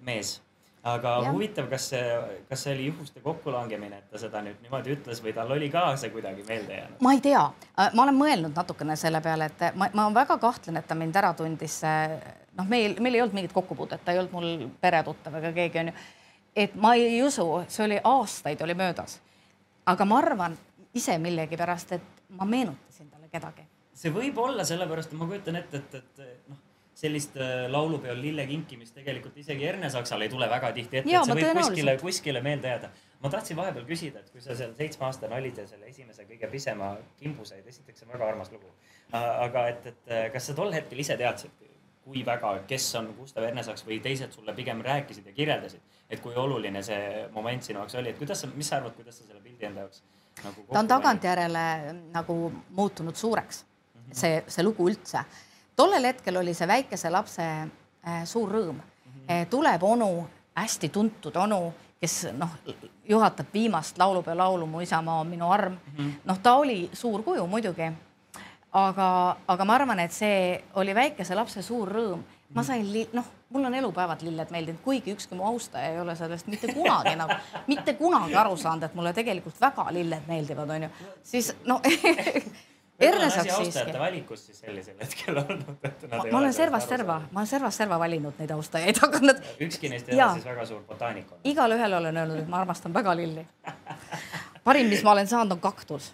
mees aga ja. huvitav, kas see, kas see oli juhuste kokkulangemine, et ta seda nüüd niimoodi ütles või tal oli ka see kuidagi meelde jäänud? ma ei tea, äh, ma olen mõelnud natukene selle peale, et ma, ma väga kahtlen, et ta mind ära tundis. noh, meil, meil ei olnud mingit kokkupuudet, ta ei olnud mul peretuttav ega keegi onju. et ma ei usu, see oli aastaid oli möödas. aga ma arvan ise millegipärast, et ma meenutasin talle kedagi. see võib olla sellepärast, et ma kujutan ette, et, et noh sellist äh, laulupeol lille kinkimist tegelikult isegi Ernesaksal ei tule väga tihti ette, et see võib kuskile, kuskile meelde jääda. ma tahtsin vahepeal küsida, et kui sa seal seitsmeaastane olid ja selle esimese kõige pisema kimbu said, esiteks see on väga armas lugu. aga et, et äh, kas sa tol hetkel ise teadsid, kui väga, kes on Gustav Ernesaks või teised sulle pigem rääkisid ja kirjeldasid, et kui oluline see moment sinu jaoks oli, et kuidas sa, mis sa arvad, kuidas sa selle pildi enda jaoks nagu ta on tagantjärele nagu muutunud suureks -hmm. see, see lugu üldse tollel hetkel oli see väikese lapse äh, suur rõõm mm. -hmm. tuleb onu, hästi tuntud onu, kes noh, juhatab viimast laulupeo laulu Mu isamaa on minu arm -hmm.. noh, ta oli suur kuju muidugi. aga, aga ma arvan, et see oli väikese lapse suur rõõm. ma sain, noh, mul on elupäevad lilled meeldinud, kuigi ükski mu austaja ei ole sellest mitte kunagi nagu, mitte kunagi aru saanud, et mulle tegelikult väga lilled meeldivad, onju. siis no Ernesaks siiski. valikus siis sellisel hetkel olnud, et nad ei ma olen servast serva, ma olen servast serva valinud neid austajaid, aga nad. ükski neist ei ole siis väga suur botaanik olnud. igalühel olen öelnud, et ma armastan väga lilli. parim, mis ma olen saanud, on kaktus.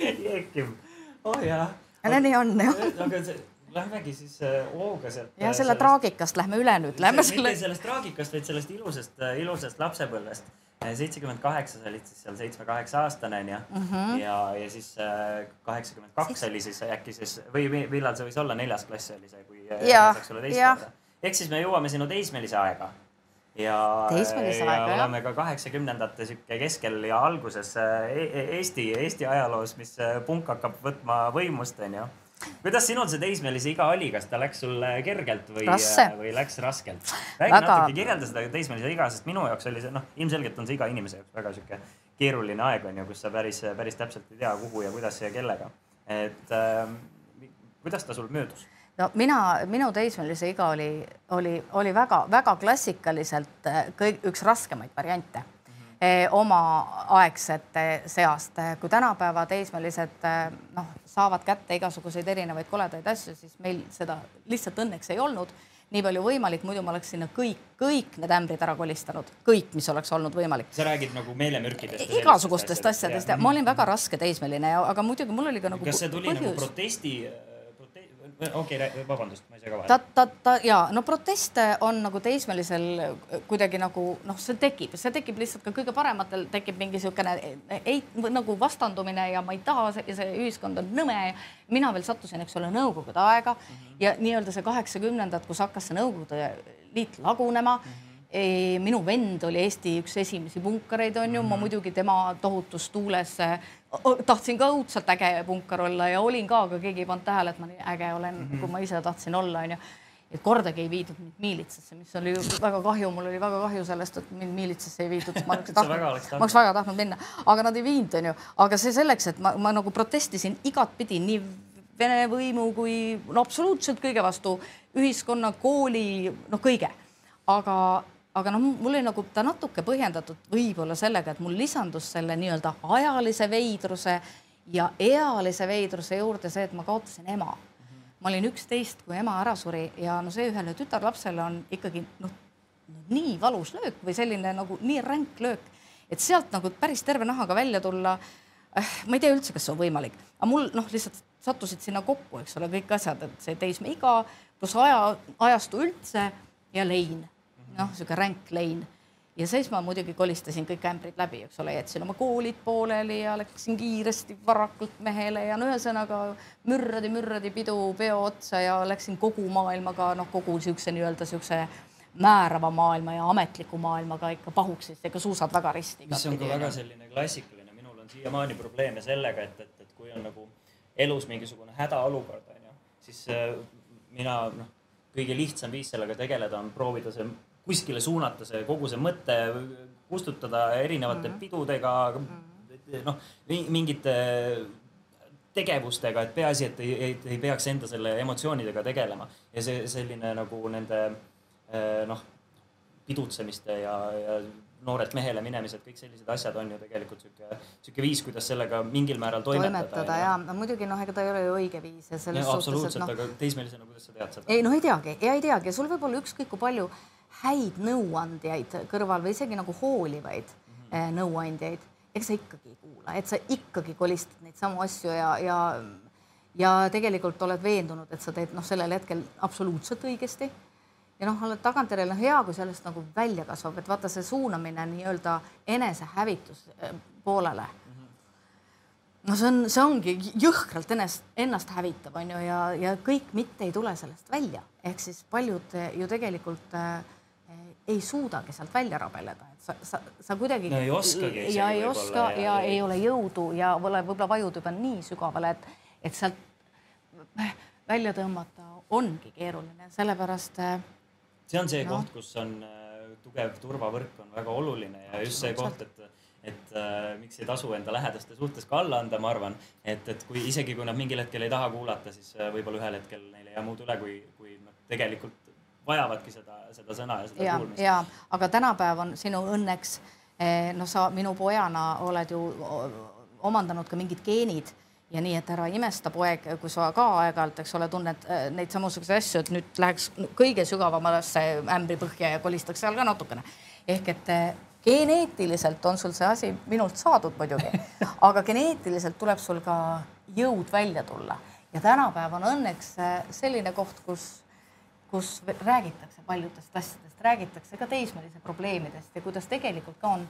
Jeekim, oh jaa. ja nii on jah. aga see Lähmegi siis äh, hooga sealt. ja selle sellest... traagikast lähme üle nüüd. Lähme selle. mitte sellest traagikast, vaid sellest ilusast, äh, ilusast lapsepõlvest seitsekümmend kaheksa, sa olid siis seal seitsme-kaheksa aastane onju mm. -hmm. ja, ja siis äh, kaheksakümmend kaks oli siis äkki siis või millal see võis olla, neljas klass oli see, kui. jah, jah. ehk siis me jõuame sinu teismelise aega ja, ja oleme ka kaheksakümnendate sihuke keskel ja alguses äh, e E- Eesti, Eesti ajaloos, mis äh, punk hakkab võtma võimust, onju. Kuidas sinul see teismelise iga oli, kas ta läks sul kergelt või, Raske. või läks raskelt? räägi Väga- natuke, kirjelda seda teismelise iga, sest minu jaoks oli see, noh, ilmselgelt on see iga inimese jaoks väga sihuke keeruline aeg on ju, kus sa päris, päris täpselt ei tea, kuhu ja kuidas ja kellega. et äh, kuidas ta sul möödus? no mina, minu teismelise iga oli, oli, oli väga-väga klassikaliselt eh, kõik üks raskemaid variante. Omaaegsete seast. kui tänapäeva teismelised eh, noh, saavad kätte igasuguseid erinevaid koledaid asju, siis meil seda lihtsalt õnneks ei olnud nii palju võimalik, muidu ma oleks sinna kõik, kõik need ämbrid ära kolistanud, kõik, mis oleks olnud võimalik sa räägid nagu meelemürkidest? igasugustest asjadest ja ma olin väga raske teismeline ja, aga muidugi mul oli ka nagu kas see tuli nagu põhjus. protesti, prote-, okei okay,, vabandust, ma ei sega ta vahele., ta, ta ja no proteste on nagu teismelisel kuidagi nagu noh, see tekib, see tekib lihtsalt ka kõige parematel tekib mingi niisugune ei nagu vastandumine ja ma ei taha, see, see ühiskond on nõme ja mina veel sattusin, eks ole, Nõukogude aega mm -hmm. ja nii-öelda see kaheksakümnendad, kus hakkas see Nõukogude Liit lagunema mm. -hmm. Minu vend oli Eesti üks esimesi punkareid, on ju, ma muidugi tema tohutus tuules tahtsin ka õudselt äge punkar olla ja olin ka, aga keegi ei pannud tähele, et ma nii äge olen mm, -hmm. kui ma ise tahtsin olla, onju. et kordagi ei viidud mind miilitsasse, mis oli ju väga kahju, mul oli väga kahju sellest, et mind miilitsasse ei viidud. ma oleks tahtnud, ma oleks väga tahtnud minna, aga nad ei viinud, onju. aga see selleks, et ma, ma nagu protestisin igatpidi nii Vene võimu kui no absoluutselt kõige vastu, ühiskonna, kooli, no kõige. aga, aga noh, mul oli nagu ta natuke põhjendatud võib-olla sellega, et mul lisandus selle nii-öelda ajalise veidruse ja ealise veidruse juurde see, et ma kaotasin ema. ma olin üksteist, kui ema ära suri ja no see ühele tütarlapsele on ikkagi noh, nii valus löök või selline nagu nii ränk löök, et sealt nagu päris terve nahaga välja tulla äh, ma ei tea üldse, kas see on võimalik, aga mul noh, lihtsalt sattusid sinna kokku, eks ole, kõik asjad, et see teismeiga pluss aja, ajastu üldse ja lein, noh, niisugune ränk lein. ja siis ma muidugi kolistasin kõik ämbrid läbi, eks ole, jätsin oma koolid pooleli ja läksin kiiresti varakult mehele ja no ühesõnaga mürradi, mürradi pidu peo otsa ja läksin kogu maailmaga, noh, kogu niisuguse nii-öelda niisuguse määrava maailma ja ametliku maailmaga ikka pahuks, sest ega suusad väga risti. mis on ka väga selline klassikaline, minul on siiamaani probleeme sellega, et, et, et kui on nagu elus mingisugune hädaolukord, onju, siis äh, mina noh, kõige lihtsam viis sellega tegeleda on proovida see kuskile suunata, see kogu see mõte kustutada erinevate mm -hmm. pidudega mm, -hmm. noh, mingite tegevustega, et peaasi, et ei, ei, ei peaks enda selle emotsioonidega tegelema ja see selline nagu nende eh, noh, pidutsemiste ja, ja noorelt mehele minemised, kõik sellised asjad on ju tegelikult sihuke, sihuke viis, kuidas sellega mingil määral toimetada. toimetada ja no muidugi noh, ega ta ei ole ju õige viis ja selles ja, suhtes, absoluutselt, noh. aga teismelisena, kuidas sa tead seda? ei noh, ei teagi ja ei teagi, sul võib olla ükskõik kui palju häid nõuandjaid kõrval või isegi nagu hoolivaid mm -hmm. nõuandjaid, eks sa ikkagi ei kuula, et sa ikkagi kolistad neid samu asju ja, ja ja tegelikult oled veendunud, et sa teed noh, sellel hetkel absoluutselt õigesti ja noh, oled tagantjärele noh, hea, kui sellest nagu välja kasvab, et vaata see suunamine nii-öelda enesehävitus eh, poolele. no see on, see ongi jõhkralt ennast, ennast hävitav, on ju, ja, ja kõik mitte ei tule sellest välja, ehk siis paljud ju tegelikult äh, ei suudagi sealt välja rabeleda, et sa, sa, sa kuidagi no, ei oskagi ja ei oska ja, ja- ei ole jõudu ja võib-olla võib-olla vajud juba nii sügavale, et, et sealt välja tõmmata ongi keeruline, sellepärast äh, see on see Noh. koht, kus on äh, tugev turvavõrk on väga oluline ja just see koht, et, et äh, miks ei tasu enda lähedaste suhtes ka alla anda, ma arvan, et, et kui isegi kui nad mingil hetkel ei taha kuulata, siis äh, võib-olla ühel hetkel neil ei jää muud üle, kui, kui nad tegelikult vajavadki seda, seda sõna ja seda ja, kuulmist. ja aga tänapäev on sinu õnneks, noh, sa minu pojana oled ju omandanud ka mingid geenid ja nii, et ära imesta, poeg, kui sa ka aeg-ajalt, eks ole, tunned äh, neid samasuguseid asju, et nüüd läheks kõige sügavamasse ämbripõhja ja kolistaks seal ka natukene. ehk et äh, geneetiliselt on sul see asi minult saadud muidugi, aga geneetiliselt tuleb sul ka jõud välja tulla ja tänapäev on õnneks selline koht, kus kus räägitakse paljudest asjadest, räägitakse ka teismelise probleemidest ja kuidas tegelikult ka on,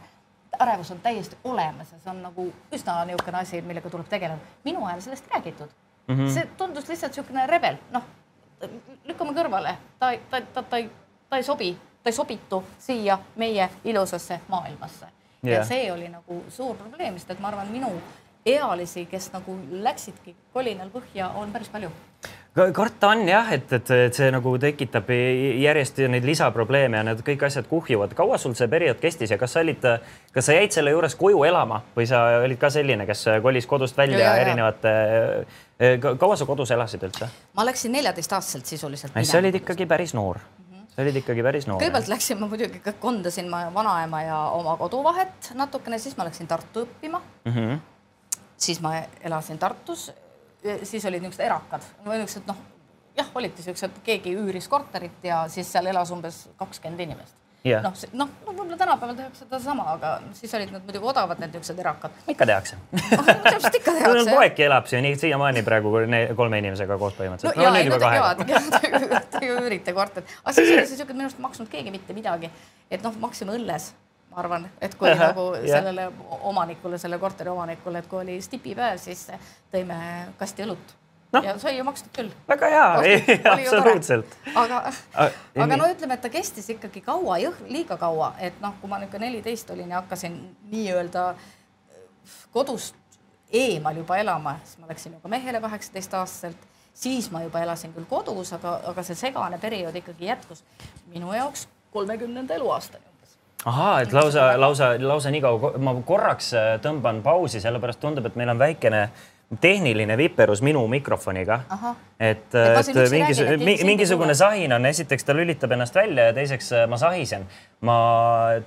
ärevus on täiesti olemas ja see on nagu üsna niisugune asi, millega tuleb tegeleda. minu ajal sellest räägitud mm. -hmm. see tundus lihtsalt niisugune rebel, noh, lükkame kõrvale, ta, ta, ta, ta ei, ta ei sobi, ta ei sobitu siia meie ilusasse maailmasse yeah.. ja see oli nagu suur probleem, sest et ma arvan, minu ealisi, kes nagu läksidki kolinal põhja, on päris palju karta on jah, et, et, et see nagu tekitab järjest neid lisaprobleeme ja need kõik asjad kuhjuvad. kaua sul see periood kestis ja kas sa olid, kas sa jäid selle juures koju elama või sa olid ka selline, kes kolis kodust välja ja, ja, erinevate, kaua sa kodus elasid üldse? ma läksin neljateistaastaselt sisuliselt. sa olid ikkagi päris noor sa olid ikkagi päris noor. kõigepealt läksin ma muidugi, kondasin ma vanaema ja oma koduvahet natukene, siis ma läksin Tartu õppima mm. -hmm. siis ma elasin Tartus siis olid niisugused erakad või niisugused noh, jah, olidki siuksed, keegi üüris korterit ja siis seal elas umbes kakskümmend inimest yeah.. noh, noh, võib-olla tänapäeval tehakse sedasama, aga siis olid nad muidugi odavad, need niisugused erakad. ikka tehakse oh,. täpselt ikka tehakse poegki elab siin siiamaani praegu kolme inimesega koos põhimõtteliselt no,. no nüüd juba kahega. Te ju üürite korterit, aga siis oli see et minu arust maksnud keegi mitte midagi, et noh, maksime õlles ma arvan, et kui Aha, nagu sellele omanikule, selle korteri omanikule, et kui oli stipipäev, siis tõime kasti õlut. No. ja sai ju makstud küll. väga hea, absoluutselt. aga aga no ütleme, et ta kestis ikkagi kaua, liiga kaua, et noh, kui ma niisugune neliteist olin ja hakkasin nii-öelda kodust eemal juba elama, siis ma läksin juba mehele kaheksateistaastaselt, siis ma juba elasin küll kodus, aga, aga see segane periood ikkagi jätkus minu jaoks kolmekümnenda eluaastani ahaa, et lausa, lausa, lausa nii kaua, ma korraks äh, tõmban pausi, sellepärast tundub, et meil on väikene tehniline viperus minu mikrofoniga. et, et mingis, mingisugune sahin on, esiteks ta lülitab ennast välja ja teiseks äh, ma sahisen. ma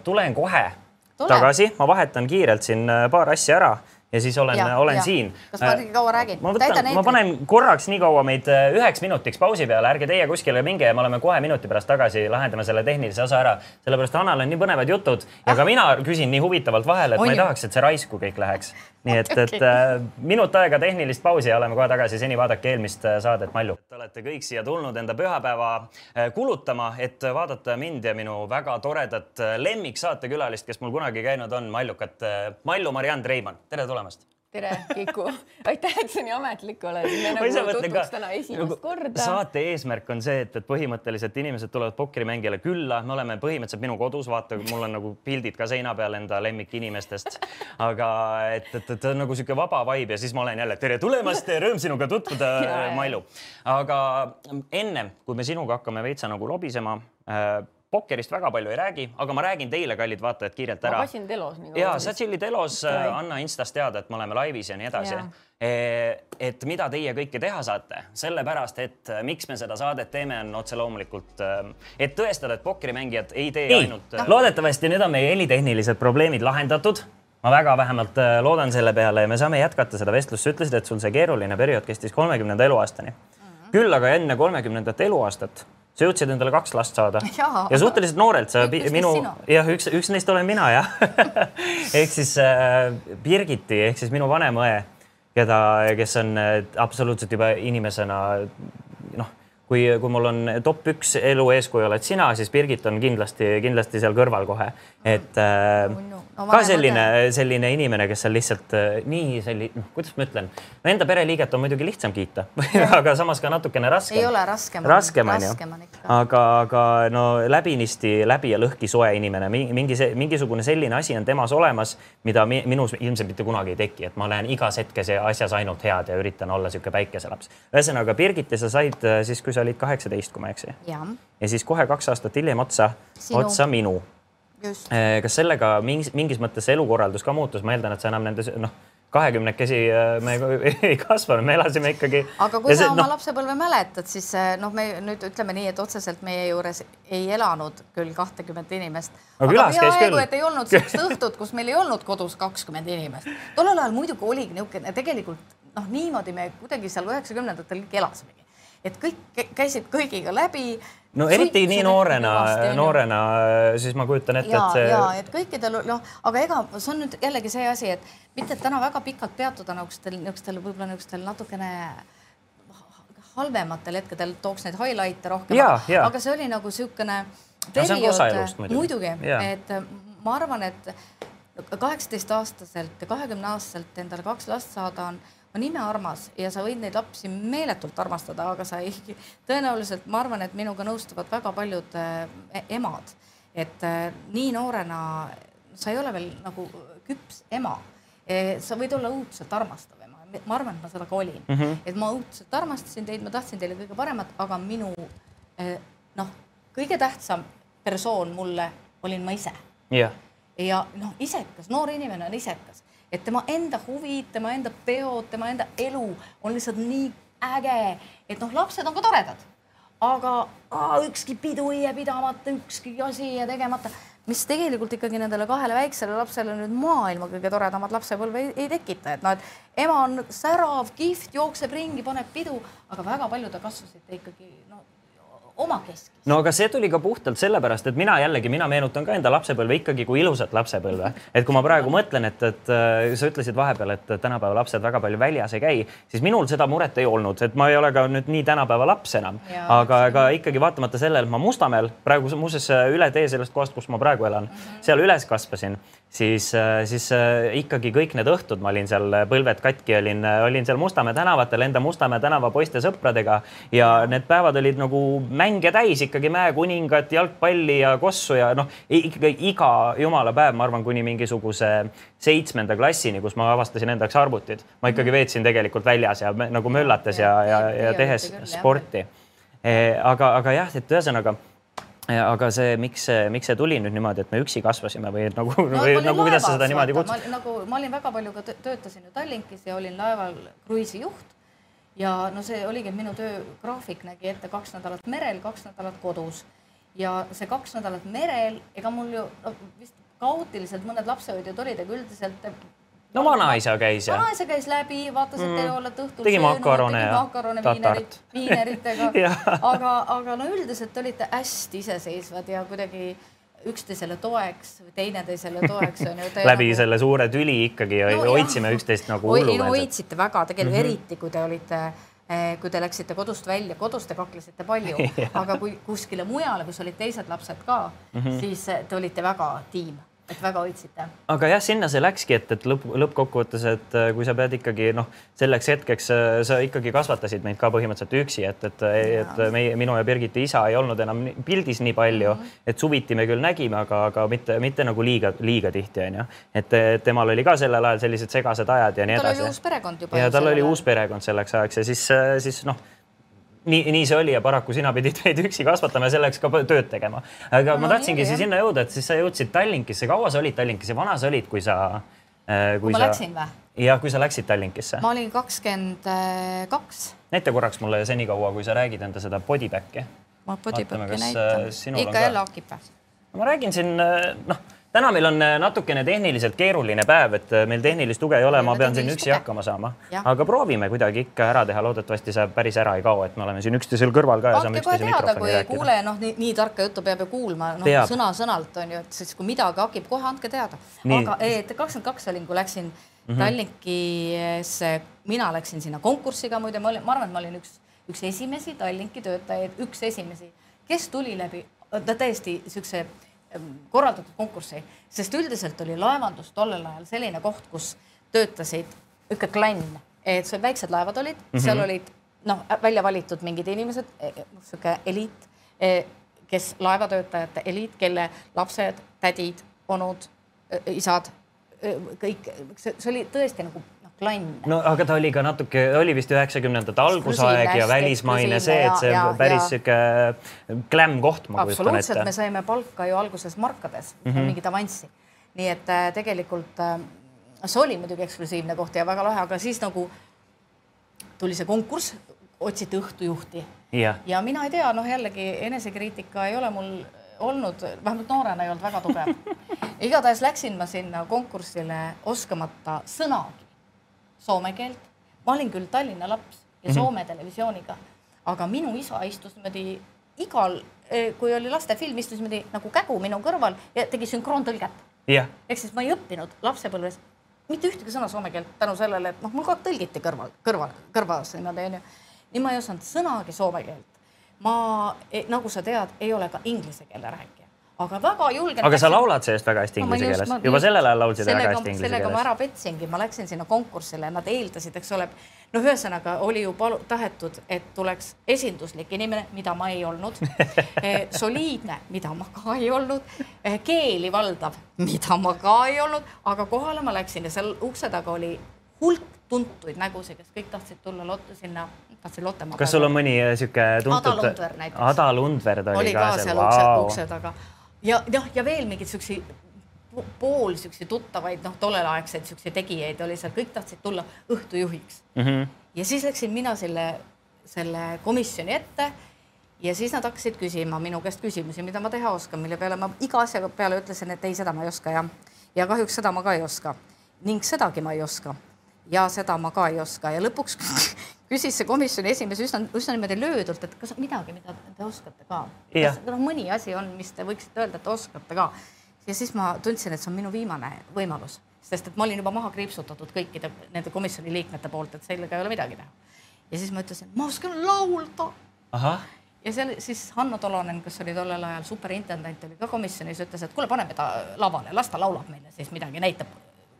tulen kohe Tule. tagasi, ma vahetan kiirelt siin äh, paar asja ära ja siis olen, olen ja. siin. kas ma liiga kaua räägin? ma võtan, ma panen korraks nii kaua meid äh, üheks minutiks pausi peale, ärge teie kuskile minge ja me oleme kohe minuti pärast tagasi, lahendame selle tehnilise osa ära. sellepärast Annal on nii põnevad jutud ja ah. ka mina küsin nii huvitavalt vahele, et on ma ei tahaks, et see raisku kõik läheks. Nii et, et äh, minut aega tehnilist pausi ja oleme kohe tagasi. seni vaadake eelmist äh, saadet Malju. Te olete kõik siia tulnud enda pühapäeva äh, kulutama, et vaadata mind ja minu väga toredat lemmiksaatekülalist, kes mul kunagi käinud on, Mallukat Mallu Mariann Treimann. tere tulemast tere, Kiku. aitäh, et sa nii ametlik oled. me nagu tutvuks täna esimest nagu, korda. saate eesmärk on see, et, et põhimõtteliselt inimesed tulevad pokkerimängijale külla, me oleme põhimõtteliselt minu kodus, vaata, mul on nagu pildid ka seina peal enda lemmikinimestest. aga et, et, et on nagu sihuke vaba vibe ja siis ma olen jälle tere tulemast, rõõm sinuga tutvuda, Mailu. aga ennem kui me sinuga hakkame veitsa nagu lobisema äh, pokkerist väga palju ei räägi, aga ma räägin teile, kallid vaatajad, kiirelt ära. ma passin telos. ja sa chill'id elos, anna Instas teada, et me oleme laivis ja nii edasi. E, et mida teie kõike teha saate, sellepärast et e, miks me seda saadet teeme, on otse loomulikult, e, et tõestada, et pokkerimängijad ei tee nii. ainult. loodetavasti nüüd on meie helitehnilised probleemid lahendatud ma väga vähemalt loodan selle peale ja me saame jätkata seda vestlust. sa ütlesid, et sul see keeruline periood kestis kolmekümnenda eluaastani mm. -hmm. küll aga enne kolmekümnendat eluaastat sa jõudsid endale kaks last saada. Ja, ja suhteliselt noorelt sa üks minu jah, üks, üks neist olen mina jah. Ehk siis äh, Birgiti ehk siis minu vanem õe, keda, kes on äh, absoluutselt juba inimesena kui, kui mul on top üks elu eeskuju oled sina, siis Birgit on kindlasti, kindlasti seal kõrval kohe, et äh, no, ka selline, selline inimene, kes on lihtsalt äh, nii selline, noh, kuidas ma ütlen, no enda pereliiget on muidugi lihtsam kiita aga samas ka natukene raskem. ei ole raskem. raskem on ju. aga, aga no läbinisti läbi ja lõhki soe inimene, mingi, mingisugune selline asi on temas olemas, mida minus ilmselt mitte kunagi ei teki, et ma näen igas hetkes ja asjas ainult head ja üritan olla sihuke päikeselaps. ühesõnaga, Birgit ja sa said äh, siis, kui sa olid kaheksateist, kui ma ei eksi. ja siis kohe kaks aastat hiljem otsa, otsa minu Eh, kas sellega mingis, mingis mõttes elukorraldus ka muutus, ma eeldan, et sa enam nendes noh, kahekümnekesi eh, me ei kasvanud, me elasime ikkagi. aga kui sa oma no, lapsepõlve mäletad, siis eh, noh, me nüüd ütleme nii, et otseselt meie juures ei elanud küll kahtekümmet inimest. aga peaaegu, et ei olnud sellist õhtut, kus meil ei olnud kodus kakskümmend inimest. tollel ajal muidugi oligi niisugune, tegelikult noh, niimoodi me kuidagi seal üheksakümnendatel kõik elasimegi et kõik käisid kõigiga läbi. no eriti nii noorena, noorena, siis ma kujutan ette, et see. ja, et kõikidel noh, aga ega see on nüüd jällegi see asi, et mitte et täna väga pikalt peatuda niisugustel, niisugustel võib-olla niisugustel natukene halvematel hetkedel tooks neid highlight'e rohkem, aga see oli nagu niisugune periood no,, muidugi, et ma arvan, et kaheksateistaastaselt ja kahekümne aastaselt endale kaks last saada on on imearmas ja sa võid neid lapsi meeletult armastada, aga sa ei, tõenäoliselt ma arvan, et minuga nõustuvad väga paljud äh, emad, et äh, nii noorena sa ei ole veel nagu küps ema. E,. sa võid olla õudselt armastav ema, ma arvan, et ma seda ka olin. Mm, -hmm. et ma õudselt armastasin teid, ma tahtsin teile kõige paremat, aga minu e, noh, kõige tähtsam persoon mulle olin ma ise. Yeah.. ja noh, isekas, noor inimene on isekas, et tema enda huvid, tema enda peod, tema enda elu on lihtsalt nii äge, et noh, lapsed on ka toredad, aga aa, ükski pidu ei jää pidamata, ükski asi ei jää tegemata. Mis tegelikult ikkagi nendele kahele väiksele lapsele nüüd maailma kõige toredamat lapsepõlve ei, ei tekita, et noh, et ema on särav, kihvt, jookseb ringi, paneb pidu, aga väga paljud kasvasid ikkagi no omakeskis. no aga see tuli ka puhtalt sellepärast, et mina jällegi, mina meenutan ka enda lapsepõlve ikkagi kui ilusat lapsepõlve. et kui ma praegu mõtlen, et, et äh, sa ütlesid vahepeal, et tänapäeva lapsed väga palju väljas ei käi, siis minul seda muret ei olnud, et ma ei ole ka nüüd nii tänapäeva laps enam. aga, aga ikkagi vaatamata sellele, et ma Mustamäel praegu muuseas üle tee sellest kohast, kus ma praegu elan mm, -hmm. seal üles kasvasin siis, äh, siis äh, ikkagi kõik need õhtud ma olin seal, äh, põlved katki olin, olin seal Mustamäe tänavatel enda Mustamäe tänava poiste sõpradega ja need päevad olid nagu mänge täis ikkagi mäekuningat, jalgpalli ja kossu ja noh, ikkagi iga jumala päev, ma arvan, kuni mingisuguse seitsmenda klassini, kus ma avastasin enda jaoks arvutid, ma ikkagi mhm. veetsin tegelikult väljas ja nagu möllates ja, ja, ja tehes sporti. aga, aga jah, et ühesõnaga aga see, miks miks see tuli nüüd niimoodi, et me üksi kasvasime või nagu no,, või nagu kuidas sa seda niimoodi kutsud? nagu ma olin väga palju ka töötasin ju Tallinkis ja olin laeval kruiisijuht. ja no see oligi minu töögraafik nägi ette kaks nädalat merel, kaks nädalat kodus ja see kaks nädalat merel, ega mul ju no, vist kaootiliselt mõned lapsehoidjad olid, aga üldiselt no vanaisa käis ja. vanaisa käis läbi, vaatas, et te mm. olete õhtul tegi makarone ja makarone viinerit, viineritega aga, aga no üldiselt olite hästi iseseisvad ja kuidagi üksteisele toeks või teineteisele toeks on ju. läbi nagu... selle suure tüli ikkagi no, hoidsime üksteist nagu hullumeelselt. no hoidsite väga tegelikult mm, -hmm. eriti kui te olite eh, kui te läksite kodust välja, kodus te kaklesite palju aga kui kuskile mujale, kus olid teised lapsed ka mm, -hmm. siis te olite väga tiim et väga hoidsite. aga jah, sinna see läkski, et, et lõpp, lõppkokkuvõttes, et äh, kui sa pead ikkagi noh, selleks hetkeks äh, sa ikkagi kasvatasid meid ka põhimõtteliselt üksi, et, et, et meie, minu ja Birgiti isa ei olnud enam pildis nii palju mm, -hmm. et suviti me küll nägime, aga, aga mitte, mitte nagu liiga, liiga tihti onju. et temal oli ka sellel ajal sellised segased ajad ja nii edasi. tal oli uus perekond juba. ja tal oli uus perekond selleks ajaks ja siis, äh, siis noh nii, nii see oli ja paraku sina pidid meid üksi kasvatama ja selleks ka tööd tegema. aga no, ma tahtsingi siis sinna jõuda, et siis sa jõudsid Tallinkisse, kaua sa olid Tallinkis ja vana sa olid, kui sa äh,. kui ma sa... läksin või? jah, kui sa läksid Tallinkisse. ma olin kakskümmend kaks. näita korraks mulle senikaua, kui sa räägid enda seda bodyback'i. ma bodyback'i näitan. Äh, ikka jälle hakib või? ma räägin siin äh, noh täna meil on äh, natukene tehniliselt keeruline päev, et äh, meil tehnilist tuge ei ole, ma pean siin üksi hakkama saama. aga proovime kuidagi ikka ära teha, loodetavasti see päris ära ei kao, et me oleme siin üksteisel kõrval ka ja saame üksteise mikrofoni rääkida. kuule, noh, nii, nii tarka juttu peab ju kuulma, noh, sõna-sõnalt on ju, et siis kui midagi hakib, kohe andke teada. aga kakskümmend kaks olin, kui läksin mm -hmm. Tallinkisse, mina läksin sinna konkursiga muide, ma olin, ma arvan, et ma olin üks, üks esimesi Tallinki töötajaid, üks esimesi, kes tuli läbi täiesti siukse korraldatud konkurssi, sest üldiselt oli laevandus tollel ajal selline koht, kus töötasid ikka klann, et seal väiksed laevad olid mm, -hmm. seal olid noh, välja valitud mingid inimesed, e, e, eliit, e, kes laevatöötajate eliit, kelle lapsed, tädid, onud, isad, kõik, see oli tõesti nagu klann. no aga ta oli ka natuke, oli vist üheksakümnendate algusaeg ja välismaine see, et see ja, päris sihuke glam koht, ma kujutan ette. absoluutselt, me saime palka ju alguses markades mm, -hmm. mingit avanssi. nii et äh, tegelikult äh, see oli muidugi eksklusiivne koht ja väga lahe, aga siis nagu tuli see konkurss, otsiti õhtujuhti ja, ja mina ei tea, noh, jällegi enesekriitika ei ole mul olnud, vähemalt noorena ei olnud väga tugev igatahes läksin ma sinna konkursile oskamata sõnagi soome keelt. ma olin küll Tallinna laps ja mhm. Soome mm -hmm. televisiooniga, aga minu isa istus niimoodi igal, eh, kui oli lastefilm, istus niimoodi nagu kägu minu kõrval ja tegi sünkroontõlget yeah.. ehk siis ma ei õppinud lapsepõlves mitte ühtegi sõna soome keelt tänu sellele, et noh, mul kogu aeg tõlgiti kõrval, kõrval, kõrvas niimoodi onju. nii ma ei osanud sõnagi soome keelt. ma, e, nagu sa tead, ei ole ka inglise keele rääkija, aga väga julgen. aga sa laulad sellest väga hästi inglise no, keeles, juba sellel ajal laulsid sellega, väga hästi inglise sellega keeles. ma ära petsingi, ma läksin sinna konkursile, nad eeldasid, eks ole, noh, ühesõnaga oli ju palu-, tahetud, et tuleks esinduslik inimene, mida ma ei olnud eh, soliidne, mida ma ka ei olnud, eh, keeli valdav, mida ma ka ei olnud, aga kohale ma läksin ja seal ukse taga oli hulk tuntuid nägusid, kes kõik tahtsid tulla Lotte sinna, tahtsid Lottemaa. kas sul on mõni sihuke tuntud? Ada Lundver näiteks. Ada Lundverd oli, oli ka seal ukse, ukse taga ja noh, ja veel mingeid siukseid pool siukseid tuttavaid, noh, tollelaegseid siukseid tegijaid oli seal, kõik tahtsid tulla õhtujuhiks mm. -hmm. ja siis läksin mina selle, selle komisjoni ette ja siis nad hakkasid küsima minu käest küsimusi, mida ma teha oskan, mille peale ma iga asja peale ütlesin, et ei, seda ma ei oska ja, ja kahjuks seda ma ka ei oska ning sedagi ma ei oska ja seda ma ka ei oska ja lõpuks küsis see komisjoni esimees üsna, üsna niimoodi löödult, et kas on midagi, mida te oskate ka. kas noh, mõni asi on, mis te võiksite öelda, et oskate ka. ja siis ma tundsin, et see on minu viimane võimalus, sest et ma olin juba maha kriipsutatud kõikide nende komisjoni liikmete poolt, et sellega ei ole midagi teha. ja siis ma ütlesin, ma oskan laulda. ja seal siis Hanno Tolonen, kes oli tollel ajal superintendant, oli ka komisjonis, ütles, et kuule, paneme ta lavale, las ta laulab meile siis midagi, näitab,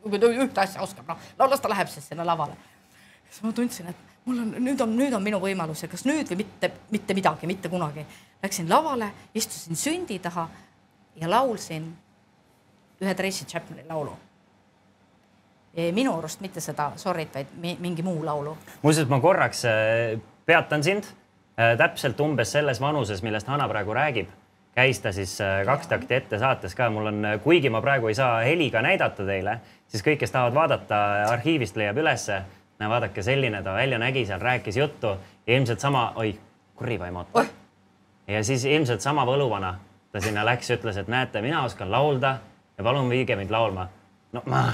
ühte asja oskab, noh, las ta läheb siis sinna lavale. siis ma tundsin, et mul on, nüüd on, nüüd on minu võimalus ja kas nüüd või mitte, mitte midagi, mitte kunagi. Läksin lavale, istusin sündi taha ja laulsin ühe Tracy Chapmani laulu. minu arust mitte seda Sorry't, vaid mingi muu laulu. muuseas, ma korraks äh, peatan sind äh, täpselt umbes selles vanuses, millest Hanna praegu räägib käis ta siis äh, kaks takti ette saates ka, mul on, kuigi ma praegu ei saa heliga näidata teile, siis kõik, kes tahavad vaadata, arhiivist leiab ülesse näe, vaadake, selline ta välja nägi, seal rääkis juttu ilmselt sama, oi, kurivaim oota. ja siis ilmselt sama võluvana ta sinna läks ütles, et näete, mina oskan laulda ja palun viige mind laulma. no ma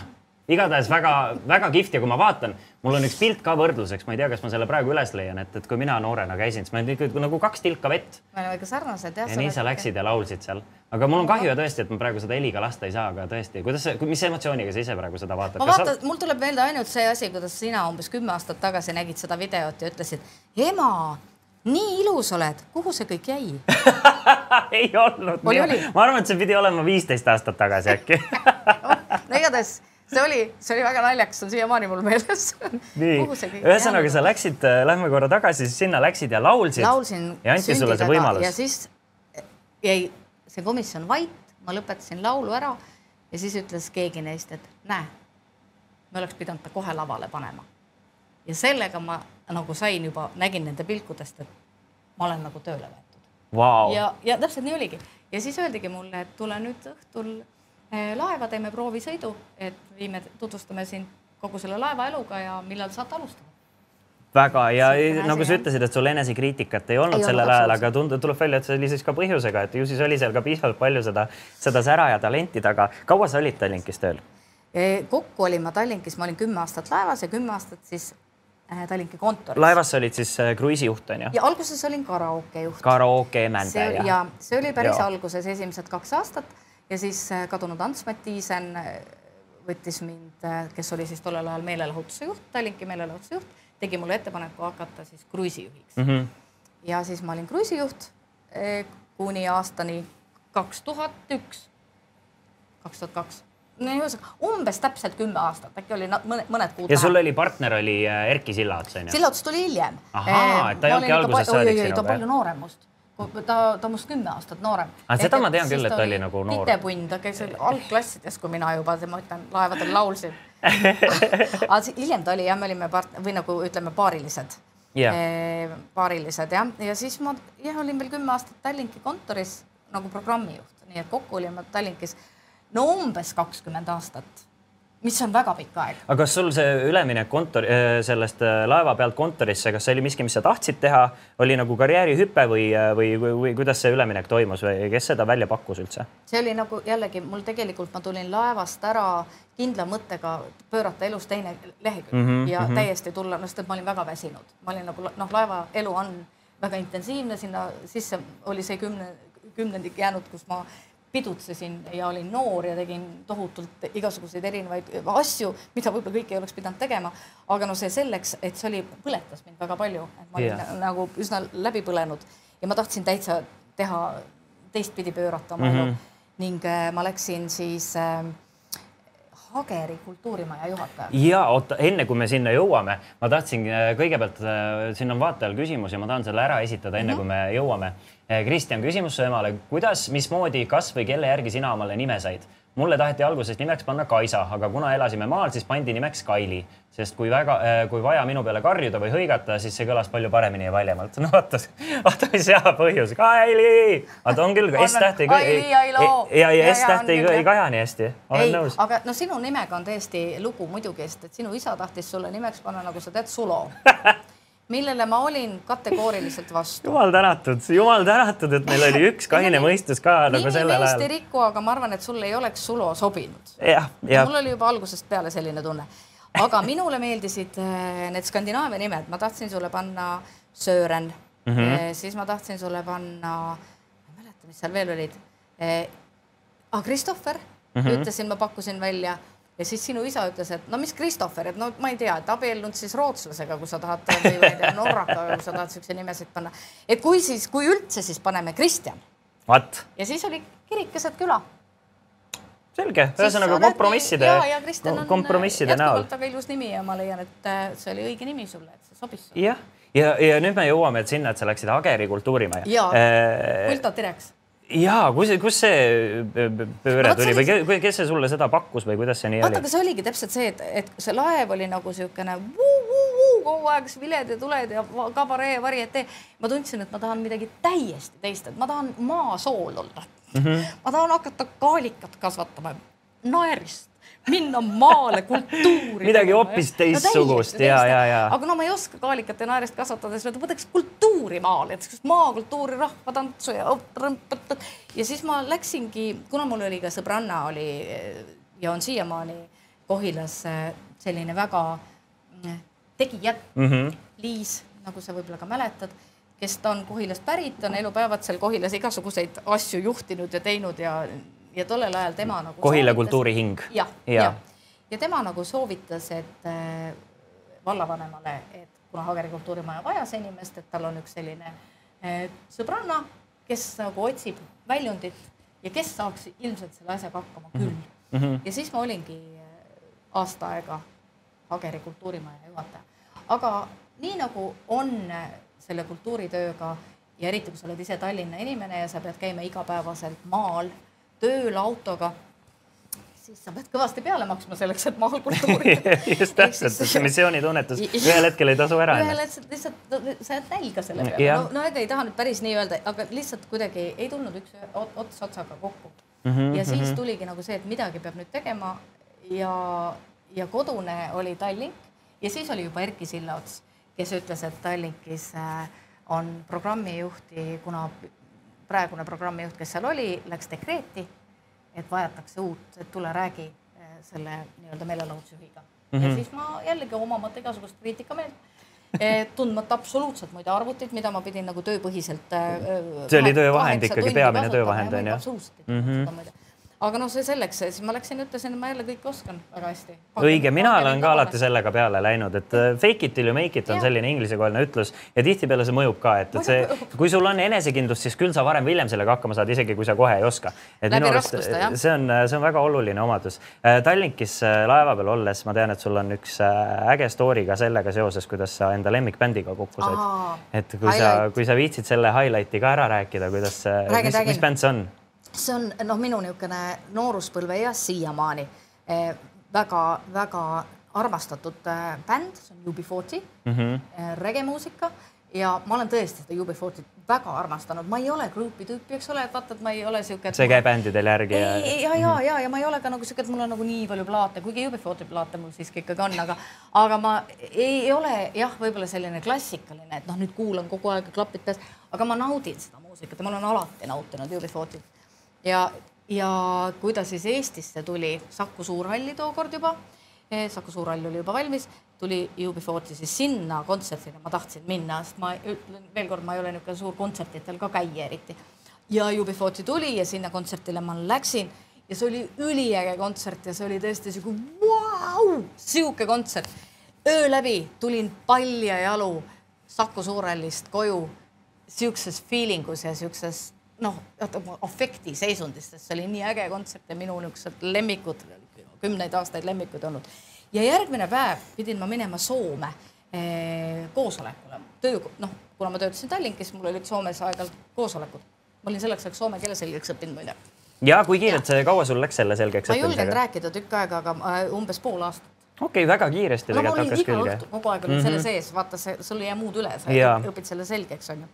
igatahes väga-väga kihvt ja kui ma vaatan, mul on üks pilt ka võrdluseks, ma ei tea, kas ma selle praegu üles leian, et, et kui mina noorena käisin, siis ma olin ikka nagu kaks tilka vett. me oleme ikka sarnased jah. ja nii sa läksid ja laulsid seal, aga mul on kahju ja tõesti, et ma praegu seda heliga lasta ei saa, aga tõesti, kuidas sa, mis emotsiooniga sa ise praegu seda vaatad? ma vaatan sa..., mul tuleb meelde ainult see asi, kuidas sina umbes kümme aastat tagasi nägid seda videot ja ütlesid, ema nii ilus oled, kuhu see kõik jäi ei olnud. ma arvan, et see pidi olema viisteist aastat tagasi äkki no igatahes see oli, see oli väga naljakas, on siiamaani mul meeles. nii, ühesõnaga sa läksid, äh, lähme korra tagasi, siis sinna läksid ja laulsid. laulsin. ja anti sulle see võimalus. ja siis jäi see komisjon vait, ma lõpetasin laulu ära ja siis ütles keegi neist, et näe, me oleks pidanud ta kohe lavale panema. ja sellega ma nagu sain juba, nägin nende pilkudest, et ma olen nagu tööle võetud wow.. ja, ja täpselt nii oligi ja siis öeldigi mulle, et tule nüüd õhtul laeva teeme proovisõidu, et viime, tutvustame siin kogu selle laeva eluga ja millal saate alustada väga ja nagu sa ütlesid, et sul enesekriitikat ei olnud ei sellel ajal, aga tundub, tuleb välja, et see oli siis ka põhjusega, et ju siis oli seal ka piisavalt palju seda, seda sära ja talenti taga. kaua sa olid Tallinkis tööl? Eh, kokku olin ma Tallinkis, ma olin kümme aastat laevas ja kümme aastat siis eh, Tallinki kontoris. laevas sa olid siis kruiisijuht on ju? ja alguses olin karaoke juht. karaoke emändaja. ja see oli päris ja. alguses esimesed kaks aastat ja siis äh, kadunud Ants Mattiisen äh, võttis mind, äh, kes oli siis tollel ajal meelelahutuse juht, Tallinki meelelahutuse juht, tegi mulle ettepaneku hakata siis kruiisijuhiks mm. -hmm. ja siis ma olin kruiisijuht kuni aastani kaks tuhat üks, kaks tuhat kaks no ühesõnaga umbes täpselt kümme aastat, äkki oli mõned, mõned kuud. ja sul oli partner oli Erki Sillaots onju? Sillaots tuli hiljem. ahaa, et ta ei olnudki algusest saadik sinuga? ta palju noorem must ta, ta on minust kümme aastat noorem. aga seda ma tean küll, et ta oli nagu noor. titepunn, ta käis algklassides, kui mina juba, ma ütlen, laevadel laulsin. Aga hiljem ta oli jah, me olime part- või nagu ütleme, paarilised yeah.. paarilised jah, ja siis ma jah, olin veel kümme aastat Tallinki kontoris nagu programmijuht, nii et kokku olime Tallinkis no umbes kakskümmend aastat mis on väga pikk aeg. aga kas sul see üleminek kontori, äh, sellest äh, laeva pealt kontorisse, kas see oli miski, mis sa tahtsid teha, oli nagu karjäärihüpe või, äh, või, või, või kuidas see üleminek toimus või kes seda välja pakkus üldse? see oli nagu jällegi mul tegelikult, ma tulin laevast ära kindla mõttega pöörata elus teine lehekülg mm -hmm, ja mm -hmm. täiesti tulla, no sest et ma olin väga väsinud, ma olin nagu noh, laevaelu on väga intensiivne, sinna sisse oli see kümne, kümnendik jäänud, kus ma pidutsesin ja olin noor ja tegin tohutult igasuguseid erinevaid asju, mida võib-olla kõike ei oleks pidanud tegema. aga no see selleks, et see oli, põletas mind väga palju, et ma olin yeah. nagu üsna läbi põlenud ja ma tahtsin täitsa teha teistpidi pöörata oma elu mm -hmm. ning äh, ma läksin siis äh, Hageri kultuurimaja juhataja. ja oota, enne kui me sinna jõuame, ma tahtsin äh, kõigepealt, siin on vaatajal küsimusi, ma tahan selle ära esitada, enne mm -hmm. kui me jõuame. Kristjan, küsimus su emale, kuidas, mismoodi, kas või kelle järgi sina omale nime said? Mulle taheti alguses nimeks panna Kaisa, aga kuna elasime maal, siis pandi nimeks Kaili, sest kui väga, äh, kui vaja minu peale karjuda või hõigata, siis see kõlas palju paremini ja valjemalt. no vaata, vaata, mis hea põhjus, Kaili. vaata on küll, S-täht ei, ja, ja S-täht ei, ei kaja nii hästi, olen nõus. aga no sinu nimega on tõesti lugu muidugi, sest et sinu isa tahtis sulle nimeks panna, nagu sa tead, Sulo millele ma olin kategooriliselt vastu. jumal tänatud, jumal tänatud, et meil oli üks kaine mõistus ka nagu sellel ajal. ei riku, aga ma arvan, et sulle ei oleks Sulo sobinud. mul oli juba algusest peale selline tunne. aga minule meeldisid äh, need Skandinaavia nimed, ma tahtsin sulle panna Sören mm, -hmm. siis ma tahtsin sulle panna, ma ei mäleta, mis seal veel olid. ah, Christopher mm, -hmm. ütlesin, ma pakkusin välja ja siis sinu isa ütles, et no mis Christopher, et no ma ei tea, et abiellunud siis rootslasega, kui sa tahad või ma ei tea, norrakaga, kui sa tahad siukseid nimesid panna. et kui siis, kui üldse, siis paneme Kristjan. ja siis oli kirik keset küla. selge, ühesõnaga kompromisside, kompromisside näol. väga ilus nimi ja ma leian, et äh, see oli õige nimi sulle, et see sobis. jah, ja, ja, ja nüüd me jõuame sinna, et sa läksid Ageri kultuurimaja. jaa äh,, Kulta Direks ja kus, kus see pööre tuli või oli... kes see sulle seda pakkus või kuidas see nii vaata, oli? vaata, aga see oligi täpselt see, et, et see laev oli nagu niisugune kogu aeg viled ja tuled ja kabaree varietee. ma tundsin, et ma tahan midagi täiesti teist, et ma tahan maasool olla mm. -hmm. ma tahan hakata kaalikat kasvatama, naerist minna maale kultuuri. midagi hoopis teistsugust no, ja, ja, ja. aga no ma ei oska kaalikat ja naerist kasvatada, siis ma võtaks kultuuri maale, et maakultuuri, rahvatantsu ja ja siis ma läksingi, kuna mul oli ka sõbranna oli ja on siiamaani Kohilas eh, selline väga mm, tegijat mm, -hmm. Liis, nagu sa võib-olla ka mäletad kes ta on Kohilast pärit, on elupäevad seal Kohilas igasuguseid asju juhtinud ja teinud ja ja tollel ajal tema nagu. Kohila kultuurihing. jah, jah ja. ja tema nagu soovitas, et äh, vallavanemale, et kuna Hageri kultuurimaja vajas inimest, et tal on üks selline äh, sõbranna, kes nagu otsib väljundit ja kes saaks ilmselt selle asjaga hakkama küll mm. -hmm. ja siis ma olingi äh, aasta aega Hageri kultuurimaja juhataja. aga nii nagu on äh, selle kultuuritööga ja eriti, kui sa oled ise Tallinna inimene ja sa pead käima igapäevaselt maal tööl autoga, siis sa pead kõvasti peale maksma selleks, et maal kultuurida just täpselt, see missioonitunnetus ühel hetkel ei tasu ära. ühel hetkel lihtsalt no, sa jääd nälga selle peale. no, no ega ei taha nüüd päris nii öelda, aga lihtsalt kuidagi ei tulnud üks ots otsaga kokku mm. -hmm, ja siis mm -hmm. tuligi nagu see, et midagi peab nüüd tegema ja, ja kodune oli Tallink ja siis oli juba Erki Sillaots, kes ütles, et Tallinkis äh, on programmijuhti, kuna praegune programmijuht, kes seal oli, läks dekreeti, et vajatakse uut, et tule räägi eh, selle nii-öelda meelelahutusjuhiga mm. -hmm. ja mhm. siis ma jällegi omamata igasugust kriitikameelt eh, tundmata absoluutselt muide arvutit, mida ma pidin nagu tööpõhiselt. Eh, see oli töövahend ikkagi, peamine töövahend on ju. absoluutselt ei mm -hmm aga noh, see selleks, siis ma läksin, ütlesin, et ma jälle kõike oskan väga hästi. õige, mina olen ka alati sellega peale läinud, et äh, fake it till you make it on ja. selline inglisekeelne ütlus ja tihtipeale see mõjub ka, et, et see, kui sul on enesekindlust, siis küll sa varem või hiljem sellega hakkama saad, isegi kui sa kohe ei oska. et Läbi minu arust see on, see on väga oluline omadus. Äh, Tallinkis äh, laeva peal olles ma tean, et sul on üks äge story ka sellega seoses, kuidas sa enda lemmikbändiga kokku said. et kui highlight. sa, kui sa viitsid selle highlight'i ka ära rääkida, kuidas, mis, mis bänd see on? See on noh, minu niisugune nooruspõlve ja siiamaani väga-väga eh, armastatud eh, bänd, see on UB40 mm -hmm. regemuusika ja ma olen tõesti seda UB40 väga armastanud, ma ei ole grupi tüüpi, eks ole, et vaata, et ma ei ole sihuke. see käib bändidel järgi. ja, ja, ja, ja, ja ma ei ole ka nagu sihuke, et mul on nagu nii palju plaate, kuigi UB40 plaate mul siiski ikkagi on, aga, aga ma ei, ei ole jah, võib-olla selline klassikaline, et noh, nüüd kuulan kogu aeg klapid peas, aga ma naudin seda muusikat ja ma olen alati nautinud UB40 ja, ja kui ta siis Eestisse tuli, Saku Suurhalli tookord juba, eh, Saku Suurhall oli juba valmis, tuli UB40 siis sinna kontserdile, ma tahtsin minna, sest ma ütlen veel kord, ma ei ole niisugune suur kontsertidel ka käija eriti. ja UB40 tuli ja sinna kontserdile ma läksin ja see oli üliäge kontsert ja see oli tõesti sihuke vau, sihuke kontsert. öö läbi tulin paljajalu Saku Suurhallist koju sihukeses feeling us ja sihukeses noh, afekti seisundis, sest see oli nii äge kontsert ja minu niisugused lemmikud, kümneid aastaid lemmikud olnud. ja järgmine päev pidin ma minema Soome eh, koosolekule, töö, noh, kuna ma töötasin Tallinkis, mul olid Soomes aeg-ajalt koosolekud. ma olin selleks ajaks soome keele selgeks õppinud muide. ja kui kiirelt see, kaua sul läks selle selgeks õppimisega? ma ei julgenud rääkida tükk aega, aga äh, umbes pool aastat okei okay,, väga kiiresti no, tegelikult hakkas külge. kogu aeg olin mm -hmm. selle sees, vaata, see, sul ei jää muud üle, sa ja. õpid selle selgeks, onju.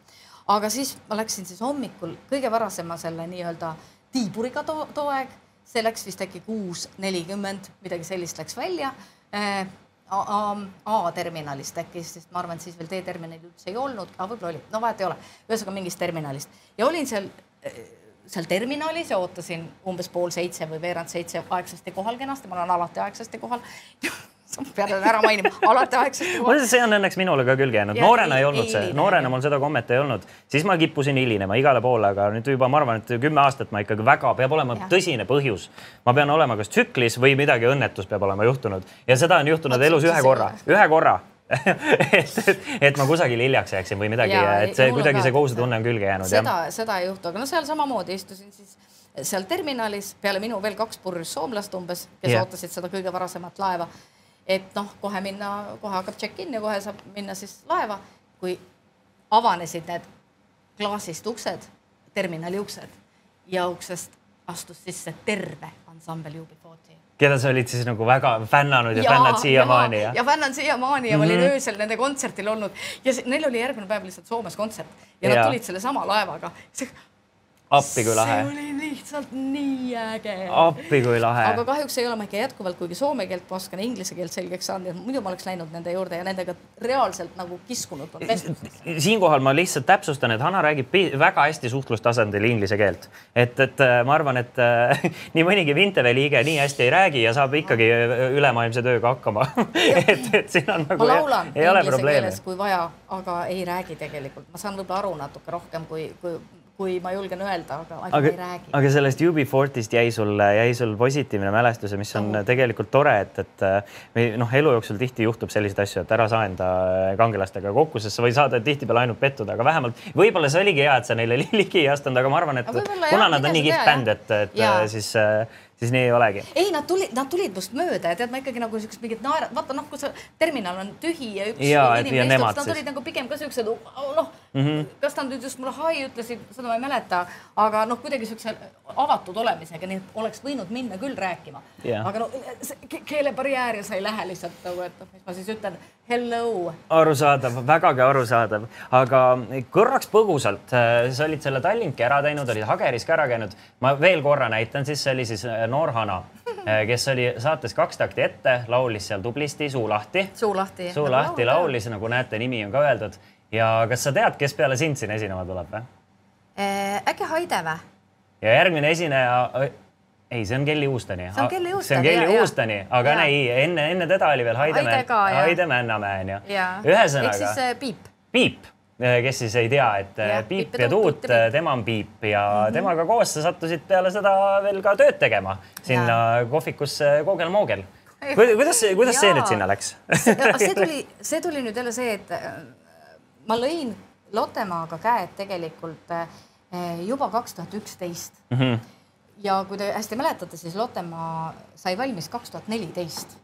Aga siis ma läksin siis hommikul kõige varasema selle nii-öelda tiiburiga too, too aeg, see läks vist äkki kuus nelikümmend, midagi sellist läks välja. Äh, A-terminalist äkki, sest ma arvan, et siis veel D-terminali üldse ei olnud, aga võib-olla oli, no vahet ei ole, ühesõnaga mingist terminalist. Ja olin seal äh, seal terminalis ja ootasin umbes pool seitse või veerand seitse aegsasti kohal kenasti, ma olen alati aegsasti kohal pean ära mainima, alati aegsasti see on õnneks minule ka külge jäänud, noorena ei olnud ei, see, noorena mul seda kommet ei olnud, siis ma kippusin hilinema igale poole, aga nüüd juba ma arvan, et kümme aastat ma ikkagi väga, peab olema ja. tõsine põhjus. ma pean olema kas tsüklis või midagi õnnetust peab olema juhtunud. Ja seda on juhtunud elus ühe korra, ühe korra. Et, et, et ma kusagil hiljaks jääksin või midagi, et see kuidagi see kohusetunne on külge jäänud. seda, seda ei juhtu, aga no seal samamoodi istusin siis seal terminalis. Peale minu veel kaks purjus soomlast umbes, kes yeah. ootasid seda kõige varasemat laeva. Et noh, kohe minna, kohe hakkab check-in ja kohe saab minna siis laeva, kui avanesid need klaasist uksed, terminali uksed ja uksest astus sisse terve ansambel UB40 keda sa olid siis nagu väga fännanud ja, ja fännad siiamaani ja, ja? ja fännad siiamaani ja mm -hmm. ma olin mhm. öösel nende kontserdil olnud ja neil oli järgmine päev lihtsalt Soomes kontsert ja, ja. nad tulid sellesama laevaga appi kui lahe. see oli lihtsalt nii äge. appi kui lahe. aga kahjuks ei ole ma ikka jätkuvalt, kuigi soome keelt ma oskan, inglise keelt selgeks saanud ja muidu ma oleks läinud nende juurde ja nendega reaalselt nagu kiskunud siinkohal ma lihtsalt täpsustan, et Hanna räägib väga hästi suhtlustasandil inglise keelt. et, et äh, ma arvan, et äh, nii mõnigi Vinteve liige nii hästi ei räägi ja saab ikkagi äh, ülemaailmse tööga hakkama et, et siin on nagu. ma laulan inglise keeles, kui vaja, aga ei räägi tegelikult, ma saan võib-olla aru natuke rohkem kui, kui kui ma julgen öelda, aga, aga, aga ei räägi. aga sellest UB40-st jäi sul, jäi sul positiivne mälestus ja mis on oh. tegelikult tore, et, et või noh, elu jooksul tihti juhtub selliseid asju, et ära saa enda kangelastega kokku, sest sa võid saada tihtipeale ainult pettuda, aga vähemalt võib-olla see oligi hea, et sa neile ligi ei astunud, aga ma arvan, et kuna nad on nii kihvt bänd, et, et ja. siis siis nii ei olegi. ei, nad tulid, nad tulid must mööda ja tead, ma ikkagi nagu siukest mingit naera, vaata noh, kui see terminal on tühi ja üks ja, inimene istub, nad olid nagu pigem ka siuksed noh mm -hmm., kas nad nüüd just mulle hai ütlesid, seda ma ei mäleta, aga noh, kuidagi siukse avatud olemisega, nii et oleks võinud minna küll rääkima yeah.. aga no keelebarjäär ja sa ei lähe lihtsalt nagu, et noh, mis ma siis ütlen, hello. arusaadav, vägagi arusaadav, aga korraks põgusalt, äh, sa olid selle Tallinki ära teinud, olid Hageris ka ära käinud. ma veel korra näitan, siis see oli siis äh, noor Hana, äh, kes oli saates Kaks takti ette, laulis seal tublisti Suu lahti. suu lahti. suu lahti laulis, nagu näete, nimi on ka öeldud. ja kas sa tead, kes peale sind siin esinema tuleb või? Äh, äkki Haide või? ja järgmine esineja, ei, see on Kelly Uustani. see on Kelly Uustani. see on Kelly Uustani, aga ja. ei, enne, enne teda oli veel Haide, Haide Männamäe onju. ühesõnaga. ehk siis äh, Piip. Piip Äh, kes siis ei tea, et äh, ja, Piip ja Tuut, tema on Piip ja mm -hmm. temaga koos sa sattusid peale seda veel ka tööd tegema sinna ja. kohvikusse Koogel-Moogel. kuidas see, kuidas ja. see nüüd sinna läks see tuli, see tuli nüüd jälle see, et äh, ma lõin Lottemaaga käed tegelikult juba kaks tuhat üksteist. Mhm. ja kui te hästi mäletate, siis Lottemaa sai valmis kaks tuhat neliteist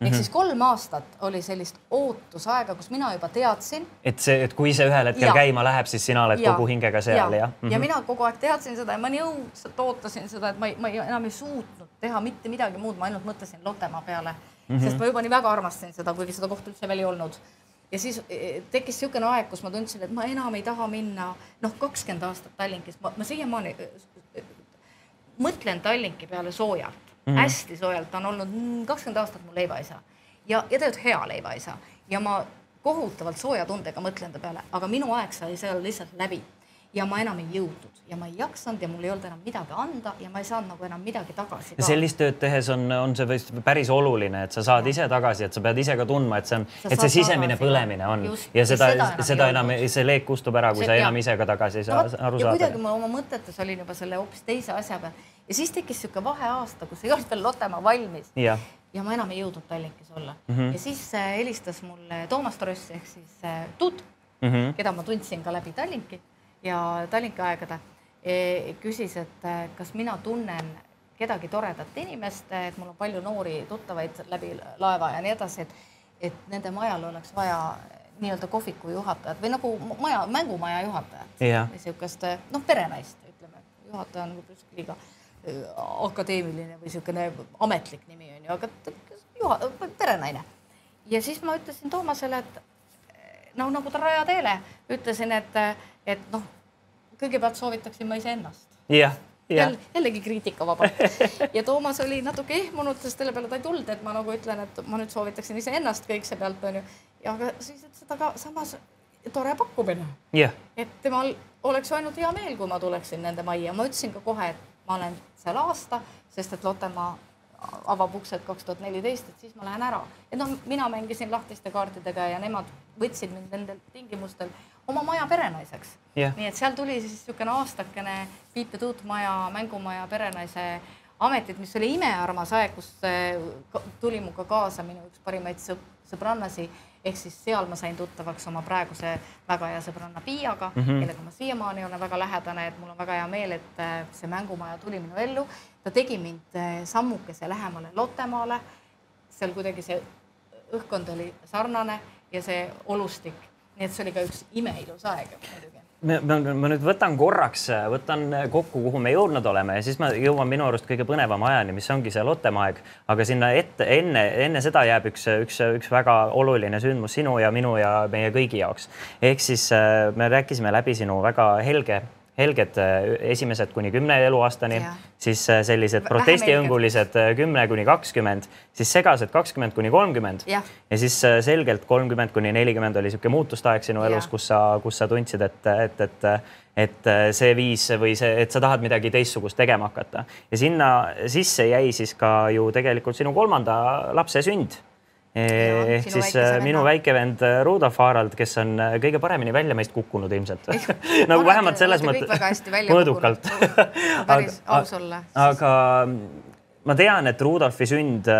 ehk mm -hmm. siis kolm aastat oli sellist ootusaega, kus mina juba teadsin. et see, et kui see ühel hetkel ja. käima läheb, siis sina oled ja. kogu hingega seal ja, ja? Mm -hmm. ja mina kogu aeg teadsin seda ja ma nii õudselt ootasin seda, et ma ei, ma ei, enam ei suutnud teha mitte midagi muud, ma ainult mõtlesin Lottemaa peale mm, -hmm. sest ma juba nii väga armastasin seda, kuigi seda kohta üldse veel ei olnud ja siis e, e, tekkis niisugune aeg, kus ma tundsin, et ma enam ei taha minna, noh, kakskümmend aastat Tallinkis, ma, ma siiamaani e, mõtlen Tallinki peale soojalt mm -hmm. hästi soojalt, ta on olnud kakskümmend aastat mu leivaisa. Ja, ja tegelikult hea leivaisa. Ja ma kohutavalt sooja tundega mõtlen ta peale, aga minu aeg sai seal lihtsalt läbi ja ma enam ei jõudnud ja ma ei jaksanud ja mul ei olnud enam midagi anda ja ma ei saanud nagu enam midagi tagasi. sellist tööd tehes on, on see päris oluline, et sa saad ja. ise tagasi, et sa pead ise ka tundma, et see on, et see sisemine tagasi. põlemine on Just. ja seda, seda, seda enam, see leek kustub ära, kui see, sa enam ja. ise ka tagasi ei saa no, aru saada. kuidagi ma oma mõtetes olin juba selle hoopis teise asja peal ja siis tekkis niisugune vaheaasta, kus ei olnud veel Lottemaa valmis. ja ma enam ei jõudnud Tallinkis olla mm. -hmm. ja siis äh, helistas mulle Toomas Tross ehk siis äh, Tuut mm, -hmm. keda ma tundsin ka läbi Tallinki ja Tallinki aegade e, küsis, et kas mina tunnen kedagi toredat inimest, et mul on palju noori tuttavaid läbi laeva ja nii edasi, et, et nende majal oleks vaja nii-öelda kohviku juhatajat või nagu maja, mängumaja juhatajat. Yeah.. niisugust noh, perenaist, ütleme, juhataja on võib-olla nagu liiga akadeemiline või niisugune ametlik nimi on ju, aga juha-, perenaine. ja siis ma ütlesin Toomasele, et no nagu ta Raja Teele, ütlesin, et, et noh, kõigepealt soovitaksin ma iseennast. jah yeah jälle, jällegi kriitikavabalt. ja Toomas oli natuke ehmunud, sest selle peale ta ei tulnud, et ma nagu ütlen, et ma nüüd soovitaksin iseennast kõikse pealt onju. ja aga siis ütles ta ka samas tore pakkumine yeah.. et temal oleks ainult hea meel, kui ma tuleksin nende majja. ma ütlesin ka kohe, et ma olen seal aasta, sest et Lottemaa avab uksed kaks tuhat neliteist, et siis ma lähen ära. et noh, mina mängisin lahtiste kaartidega ja nemad võtsid mind nendel tingimustel oma maja perenaiseks. Yeah.. nii et seal tuli siis niisugune aastakene Piip ja Tuut maja, mängumaja perenaise ametit, mis oli imearmas aeg, kus tuli minuga kaasa minu üks parimaid sõbrannasi ehk siis seal ma sain tuttavaks oma praeguse väga hea sõbranna Piiaga mm, -hmm. kellega ma siiamaani olen väga lähedane, et mul on väga hea meel, et äh, see mängumaja tuli minu ellu. ta tegi mind äh, sammukese lähemale Lottemaale. seal kuidagi see õhkkond oli sarnane ja see olustik, nii et see oli ka üks imeilus aeg muidugi ma, ma, nüüd võtan korraks, võtan kokku, kuhu me jõudnud oleme ja siis ma jõuan minu arust kõige põnevama ajani, mis ongi see Lottemaa aeg. aga sinna ette, enne, enne seda jääb üks, üks, üks väga oluline sündmus sinu ja minu ja meie kõigi jaoks. ehk siis äh, me rääkisime läbi sinu väga helge helged äh, esimesed kuni kümne eluaastani, siis äh, sellised protestihõngulised äh, kümme kuni kakskümmend, siis segased kakskümmend kuni kolmkümmend ja. ja siis selgelt kolmkümmend kuni nelikümmend oli niisugune muutuste aeg sinu elus, kus sa, kus sa tundsid, et, et, et et see viis või see, et sa tahad midagi teistsugust tegema hakata. Ja sinna sisse jäi siis ka ju tegelikult sinu kolmanda lapse sünd ehk siis äh, minu väike vend äh, Rudolf Harald, kes on äh, kõige paremini välja meist kukkunud ilmselt. Nagu vähemalt selles mõttes mõõdukalt. päris aus olla. aga ma tean, et Rudolfi sünd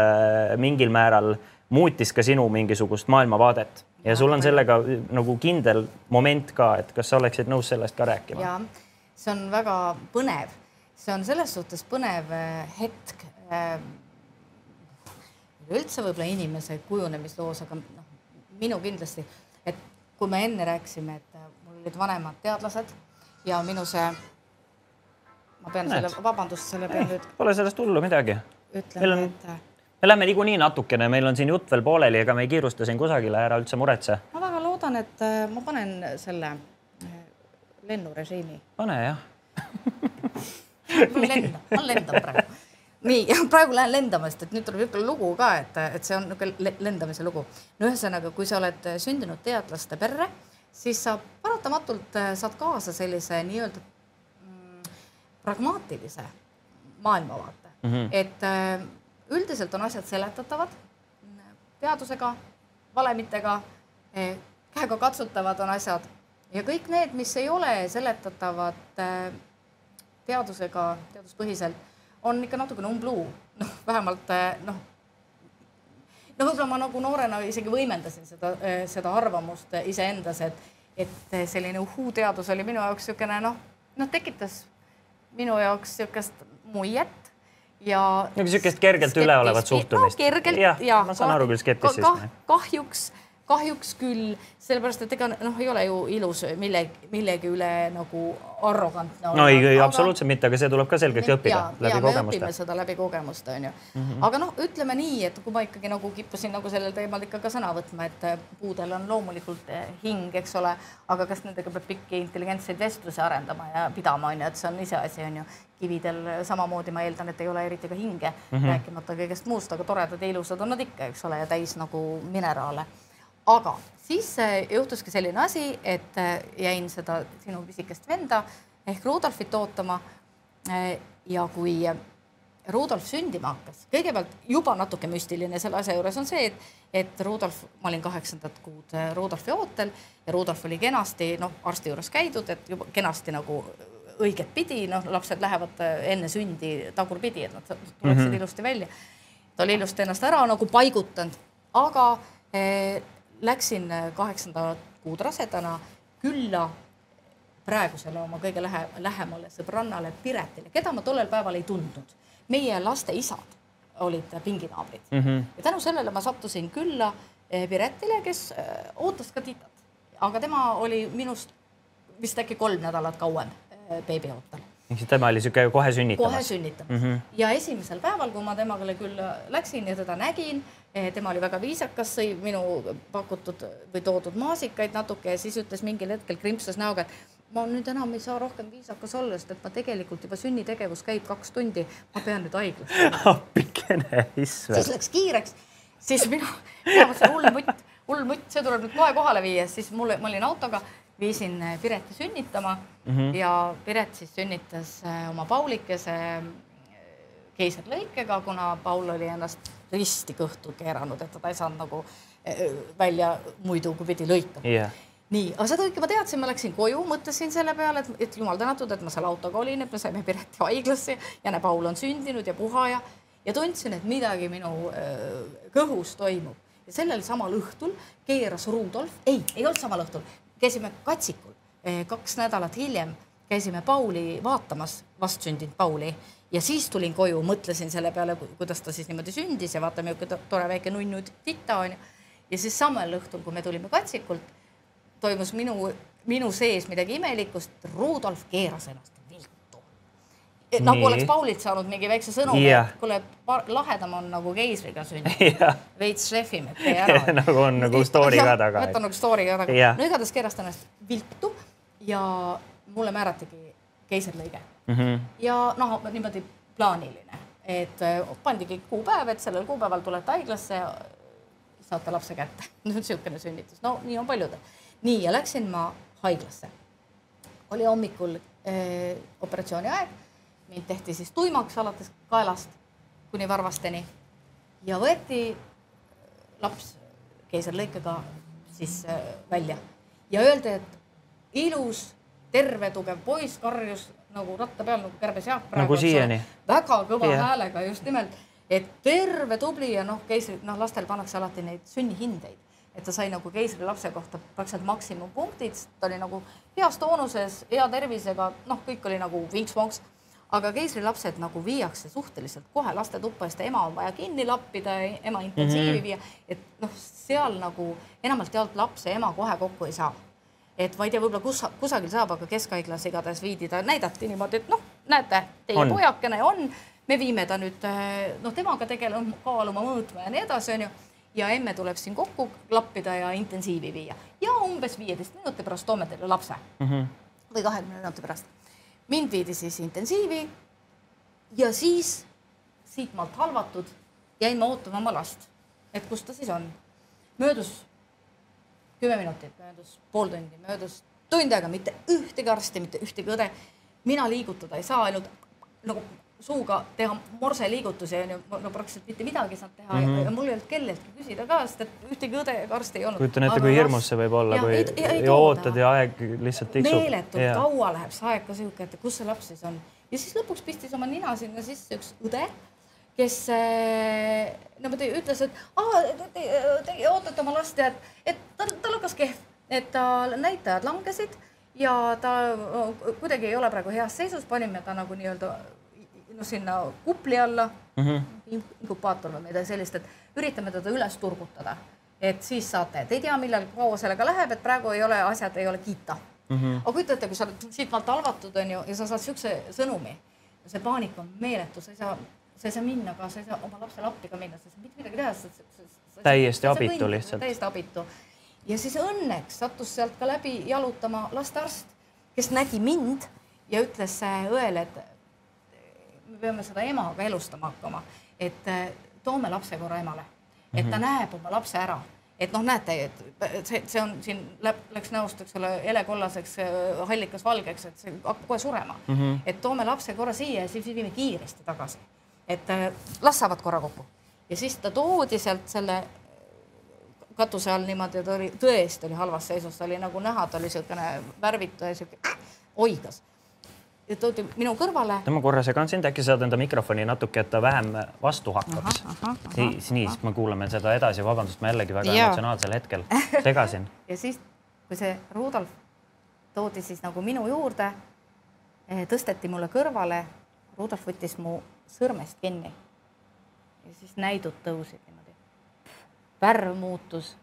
mingil määral muutis ka sinu mingisugust maailmavaadet. Ja sul on sellega nagu kindel moment ka, et kas sa oleksid nõus sellest ka rääkima? ja see on väga põnev, see on selles suhtes põnev hetk üleüldse võib-olla inimese kujunemisloos, aga noh, minu kindlasti, et kui me enne rääkisime, et äh, mul olid vanemad teadlased ja minu see, ma pean Näed. selle, vabandust, selle pean nüüd. Pole sellest hullu midagi. ütleme, et. Äh, me lähme niikuinii natukene, meil on siin jutt veel pooleli, ega me ei kiirusta siin kusagile, ära üldse muretse. ma väga loodan, et äh, ma panen selle lennurežiimi. pane jah ma lendan, ma lendan praegu nii, praegu lähen lendama, sest et nüüd tuleb niisugune lugu ka, et, et see on niisugune lendamise lugu. no ühesõnaga, kui sa oled sündinud teadlaste perre, siis sa paratamatult äh, saad kaasa sellise nii-öelda mm, pragmaatilise maailmavaate mm, -hmm. et äh, üldiselt on asjad seletatavad teadusega, valemitega, äh, käega katsutavad on asjad ja kõik need, mis ei ole seletatavad teadusega, teaduspõhiselt on ikka natukene umbluu, noh, vähemalt eh, noh, no võib-olla ma nagu noorena isegi võimendasin seda, eh, seda arvamust iseendas, et, et selline uhuu-teadus oli minu jaoks niisugune noh, noh, tekitas minu jaoks niisugust muiet ja. nagu niisugust kergelt üleolevat suhtumist no,. kergelt ja, ja. ma saan aru küll skeptitsismi kah,. kahjuks kahjuks küll, sellepärast et ega noh, ei ole ju ilus millegi, millegi üle nagu arrogantne olla. no ei, ei aga... absoluutselt mitte, aga see tuleb ka selgeks õppida ja, läbi ja, kogemuste. õpime seda läbi kogemuste onju mm. -hmm. aga noh, ütleme nii, et kui ma ikkagi nagu kippusin nagu sellel teemal ikka ka sõna võtma, et äh, puudel on loomulikult äh, hing, eks ole, aga kas nendega peab pikki intelligentseid vestlusi arendama ja pidama onju, et see on iseasi onju. kividel samamoodi ma eeldan, et ei ole eriti ka hinge mm, -hmm. rääkimata kõigest muust, aga toredad ja ilusad on nad ikka, eks ole, ja täis nagu mineraale aga siis äh, juhtuski selline asi, et äh, jäin seda sinu pisikest venda ehk Rudolfit ootama. Äh, ja kui Rudolf sündima hakkas, kõigepealt juba natuke müstiline selle asja juures on see, et, et Rudolf, ma olin kaheksandat kuud Rudolfi ootel ja Rudolf oli kenasti noh, arsti juures käidud, et juba kenasti nagu õiget pidi, noh, lapsed lähevad enne sündi tagurpidi, et nad tuleksid mm -hmm. ilusti välja. ta oli ilusti ennast ära nagu paigutanud, aga eh, läksin äh, kaheksandat kuud rasedana külla praegusele oma kõige lähe, lähemale sõbrannale Piretile, keda ma tollel päeval ei tundnud. meie laste isad olid pinginaabrid mm. -hmm. ja tänu sellele ma sattusin külla eh, Piretile, kes eh, ootas ka titat. aga tema oli minust vist äkki kolm nädalat kauem beebiootel ehk siis tema oli niisugune kohe sünnitamas? kohe sünnitamas mm. -hmm. ja esimesel päeval, kui ma temaga külla läksin ja teda nägin, tema oli väga viisakas, sõi minu pakutud või toodud maasikaid natuke ja siis ütles mingil hetkel krimpsas näoga, et ma nüüd enam ei saa rohkem viisakas olla, sest et ma tegelikult juba sünnitegevus käib kaks tundi, ma pean nüüd haiglasse appikene, issand. siis läks kiireks, siis mina, mina mõtlesin hull mutt, hull mutt, see tuleb nüüd kohe kohale viia, siis mulle, ma olin autoga, viisin Pireti sünnitama mm -hmm. ja Piret siis sünnitas äh, oma Paulikese äh, keisrilõikega, kuna Paul oli ennast risti kõhtu keeranud, et ta ei saanud nagu välja muidu, kui pidi lõikama yeah nii, aga seda kõike ma teadsin, ma läksin koju, mõtlesin selle peale, et, et jumal tänatud, et ma seal autoga olin, et me saime Pireti haiglasse ja näe, Paul on sündinud ja puha ja, ja tundsin, et midagi minu äh, kõhus toimub. ja sellel samal õhtul keeras Rudolf, ei, ei olnud samal õhtul, käisime Katsikul äh, kaks nädalat hiljem, käisime Pauli vaatamas, vastsündinud Pauli ja siis tulin koju, mõtlesin selle peale, kuidas ta siis niimoodi sündis ja vaata, milline tore väike nunnu tita on ju. ja siis samal õhtul, kui me tulime Katsikult toimus minu, minu sees midagi imelikust, Rudolf keeras ennast. Nagu oleks Paulilt saanud mingi väikse sõnumi yeah., et kuule, lahedam on nagu keisriga sündida yeah.. veits šefime, tee ära nagu on nagu story ka taga. võta nagu story ka taga yeah.. no igatahes keeras ta ennast viltu ja mulle määratigi keisrilõige mm. -hmm. ja noh, niimoodi plaaniline, et äh, pandigi kuupäev, et sellel kuupäeval tulete haiglasse, saate lapse kätte. niisugune sünnitus, no nii on paljudel nii, ja läksin ma haiglasse. oli hommikul äh, operatsiooni aeg, mind tehti siis tuimaks alates kaelast kuni varvasteni ja võeti laps keisrilõikega siis äh, välja ja öeldi, et ilus, terve, tugev poiss karjus nagu ratta peal nagu kärbesjaak. nagu siiani. väga kõva yeah. häälega just nimelt, et terve, tubli ja noh, keisrid, noh, lastel pannakse alati neid sünnihindeid et ta sai nagu keisrilapse kohta praktiliselt maksimumpunktid, ta oli nagu heas toonuses, hea tervisega, noh, kõik oli nagu vinks-vonks. Aga keisrilapsed nagu viiakse suhteliselt kohe lastetuppa, sest ema on vaja kinni lappida, ema intensiivi mm -hmm. viia, et noh, seal nagu enamalt jaolt laps ja ema kohe kokku ei saa. et ma ei tea, võib-olla kus, kusagil saab, aga keskhaiglas igatahes viidi ta, näidati niimoodi, et noh, näete, teie on. pojakene on, me viime ta nüüd noh, temaga tegelema, kaaluma, mõõtma ja nii edasi, onju ja emme tuleb siin kokku klappida ja intensiivi viia ja umbes viieteist minuti pärast toome teile lapse mm -hmm. või kahekümne minuti pärast. Mind viidi siis intensiivi ja siis siitmaalt halvatud jäin ma ootama oma last, et kus ta siis on. möödus kümme minutit, möödus pool tundi, möödus tund aega, mitte ühtegi arsti, mitte ühtegi õde. mina liigutada ei saa, ainult nagu suuga teha morseliigutusi on ju, no praktiliselt mitte midagi ei saanud teha mm -hmm. ja mul ei olnud kelleltki küsida ka, sest et ühtegi õde ega arsti ei olnud. kujutan ette, kui hirmus see võib olla, kui ei, ei, ja ootad ja aeg lihtsalt tiksub. meeletult ja. kaua läheb see aeg ka sihuke, et kus see laps siis on ja siis lõpuks pistis oma nina sinna sisse üks õde, kes niimoodi ütles, et aa, teie te, te ootate oma last ja et, et tal, tal hakkas kehv, et tal näitajad langesid ja ta kuidagi ei ole praegu heas seisus, panime ta nagu nii-öelda no sinna kupli alla mm, -hmm. inkubaator või midagi sellist, et üritame teda üles turgutada. et siis saate, et ei tea, millal kaua sellega läheb, et praegu ei ole asjad, ei ole kiita mm. -hmm. aga kujuta ette, kui sa oled siitmaalt halvatud, on ju, ja sa saad siukse sõnumi. see paanika on meeletu, sa ei saa, sa ei saa minna ka, sa ei saa oma lapsele appi ka minna, sa ei saa mitte midagi teha, täiesti abitu lihtsalt. täiesti abitu. ja siis õnneks sattus sealt ka läbi jalutama lastearst, kes nägi mind ja ütles õele, et me peame seda ema ka elustama hakkama, et äh, toome lapse korra emale, et ta mm -hmm. näeb oma lapse ära et noh, näete, et see, see on siin läks näost, eks ole, helekollaseks, äh, hallikas valgeks, et see hakkab kohe surema mm. -hmm. et toome lapse korra siia ja siis viime kiiresti tagasi. et äh, las saavad korra kokku ja siis ta toodi sealt selle katuse all niimoodi, et oli tõesti oli halvas seisus, ta oli nagu näha, ta oli niisugune värvitu ja sihuke oigas ja toodi minu kõrvale. ma korra segan sind, äkki saad enda mikrofoni natuke, et ta vähem vastu hakkaks. siis, nii, siis me kuulame seda edasi, vabandust, ma jällegi väga ja. emotsionaalsel hetkel segasin ja siis, kui see Rudolf toodi siis nagu minu juurde, tõsteti mulle kõrvale, Rudolf võttis mu sõrmest kinni ja siis näidud tõusid niimoodi. värv muutus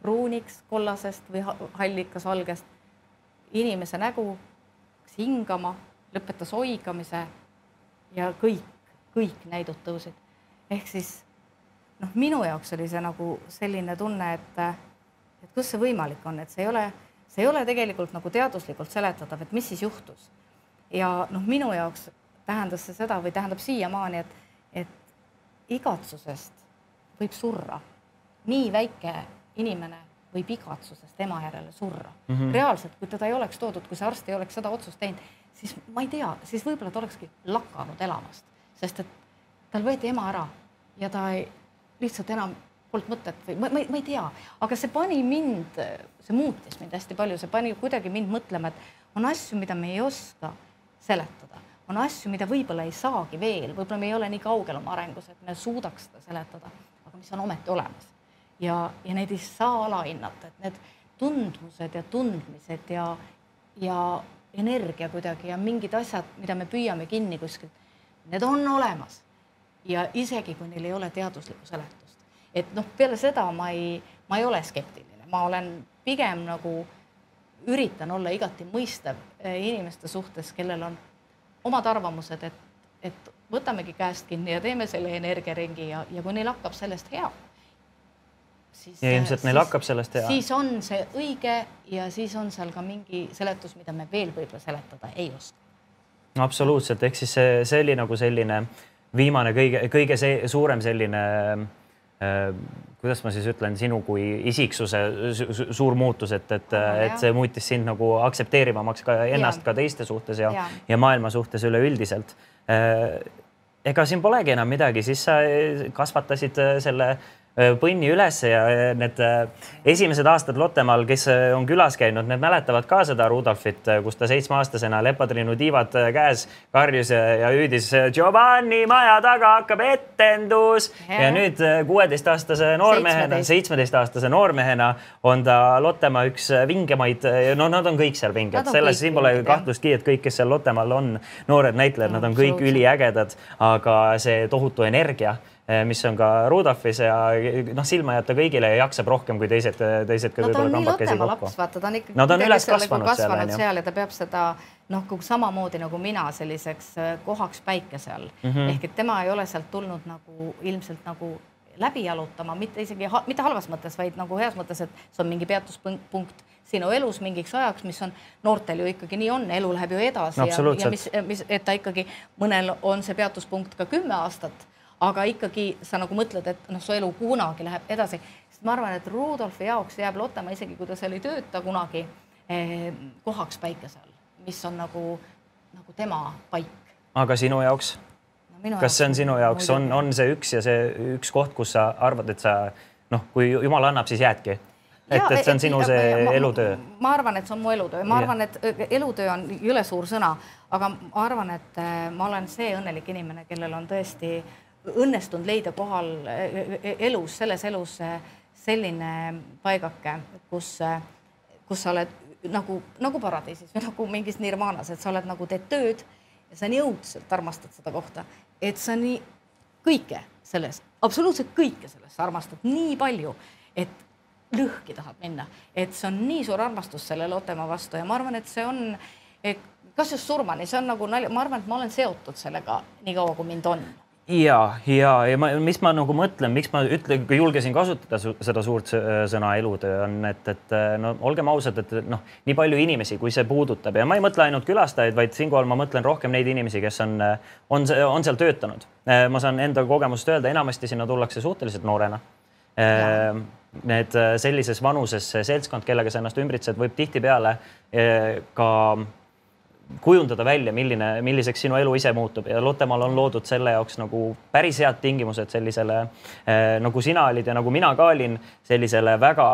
pruuniks, kollasest või hallikas valgest. inimese nägu hakkas hingama, lõpetas oigamise ja kõik, kõik näidud tõusid. ehk siis noh, minu jaoks oli see nagu selline tunne, et, et kus see võimalik on, et see ei ole, see ei ole tegelikult nagu teaduslikult seletatav, et mis siis juhtus. ja noh, minu jaoks tähendas see seda või tähendab siiamaani, et, et igatsusest võib surra. nii väike inimene võib igatsusest ema järele surra mm. -hmm. reaalselt, kui teda ei oleks toodud, kui see arst ei oleks seda otsust teinud, siis ma ei tea, siis võib-olla ta olekski lakanud elamast, sest et tal võeti ema ära ja ta ei, lihtsalt enam polnud mõtet või ma, ma, ma ei tea, aga see pani mind, see muutis mind hästi palju, see pani kuidagi mind mõtlema, et on asju, mida me ei oska seletada. On asju, mida võib-olla ei saagi veel, võib-olla me ei ole nii kaugel oma arengus, et me suudaks seda seletada, aga mis on ometi olemas. ja, ja neid ei saa alahinnata, et need tundmused ja tundmised ja, ja energia kuidagi ja mingid asjad, mida me püüame kinni kuskilt, need on olemas. ja isegi, kui neil ei ole teaduslikku seletust. et noh, peale seda ma ei, ma ei ole skeptiline, ma olen pigem nagu üritan olla igati mõistev eh, inimeste suhtes, kellel on omad arvamused, et, et võtamegi käest kinni ja teeme selle energiaringi ja, ja kui neil hakkab sellest hea, siis. ja ilmselt neil hakkab sellest hea. siis on see õige ja siis on seal ka mingi seletus, mida me veel võib-olla seletada ei oska. absoluutselt, ehk siis see, see oli nagu selline viimane kõige, kõige see suurem selline äh, kuidas ma siis ütlen, sinu kui isiksuse suur muutus, et, et, et see muutis sind nagu aktsepteerivamaks ka ennast ja. ka teiste suhtes ja, ja., ja maailma suhtes üleüldiselt. Äh, ega siin polegi enam midagi, siis sa kasvatasid selle Äh, põnni üles ja need äh, esimesed aastad Lottemaal, kes äh, on külas käinud, need mäletavad ka seda Rudolfit, kus ta seitsmeaastasena lepatriinu tiivad käes karjus ja hüüdis Giovanni maja taga hakkab etendus! Ja, ja nüüd kuueteistaastase noormehena, seitsmeteistaastase noormehena on ta Lottemaa üks vingemaid, no nad on kõik seal vinged, selles siin pole kahtlustki, et kõik, kes seal Lottemaal on, noored näitlejad, nad on kõik üliägedad, aga see tohutu energia mis on ka Rudolfis ja noh, silma jätta kõigile ja jaksab rohkem kui teised, teised ka no, võib-olla kambakesi kokku. vaata, ta on ikkagi no, ta on üles kasvanud, kasvanud seal, seal ja ta peab seda noh, samamoodi nagu mina selliseks äh, kohaks päikese all mm -hmm. ehk et tema ei ole sealt tulnud nagu ilmselt nagu läbi jalutama, mitte isegi ha mitte halvas mõttes, vaid nagu heas mõttes, et see on mingi peatuspunkt sinu elus mingiks ajaks, mis on noortel ju ikkagi nii on, elu läheb ju edasi no, ja, ja mis, mis, et ta ikkagi mõnel on see peatuspunkt ka kümme aastat aga ikkagi sa nagu mõtled, et noh, su elu kunagi läheb edasi, sest ma arvan, et Rudolfi jaoks jääb Lottemaa, isegi kui ta seal ei tööta kunagi eh, kohaks päikese all, mis on nagu, nagu tema paik. aga sinu jaoks no,? kas see on sinu jaoks, on, on see üks ja see üks koht, kus sa arvad, et sa noh, kui jumal annab, siis jäädki? et, et see on sinu see ma, elutöö? ma arvan, et see on mu elutöö, ma arvan, et elutöö on jõle suur sõna, aga ma arvan, et eh, ma olen see õnnelik inimene, kellel on tõesti äh, õnnestunud leida kohal e, e, elus, selles elus selline paigake, kus, kus sa oled nagu, nagu paradiisis või nagu mingis nirvaanas, et sa oled nagu teed tööd ja sa nii õudselt armastad seda kohta, et sa nii kõike selles, absoluutselt kõike selles armastad nii palju, et lõhki tahad minna, et see on nii suur armastus selle Lottemaa vastu ja ma arvan, et see on, kas just surmani, see on nagu nalja, ma arvan, et ma olen seotud sellega nii kaua, kui mind on ja, ja, ja ma, mis ma nagu mõtlen, miks ma ütlen, julgesin kasutada su, seda suurt sõna elutöö on, et, et no olgem ausad, et noh, nii palju inimesi, kui see puudutab ja ma ei mõtle ainult külastajaid, vaid siinkohal ma mõtlen rohkem neid inimesi, kes on, on, on seal töötanud. ma saan enda kogemusest öelda, enamasti sinna tullakse suhteliselt noorena. Need sellises vanuses seltskond, kellega sa ennast ümbritsed, võib tihtipeale ka kujundada välja, milline, milliseks sinu elu ise muutub. Ja Lottemaal on loodud selle jaoks nagu päris head tingimused sellisele äh, nagu sina olid ja nagu mina ka olin, sellisele väga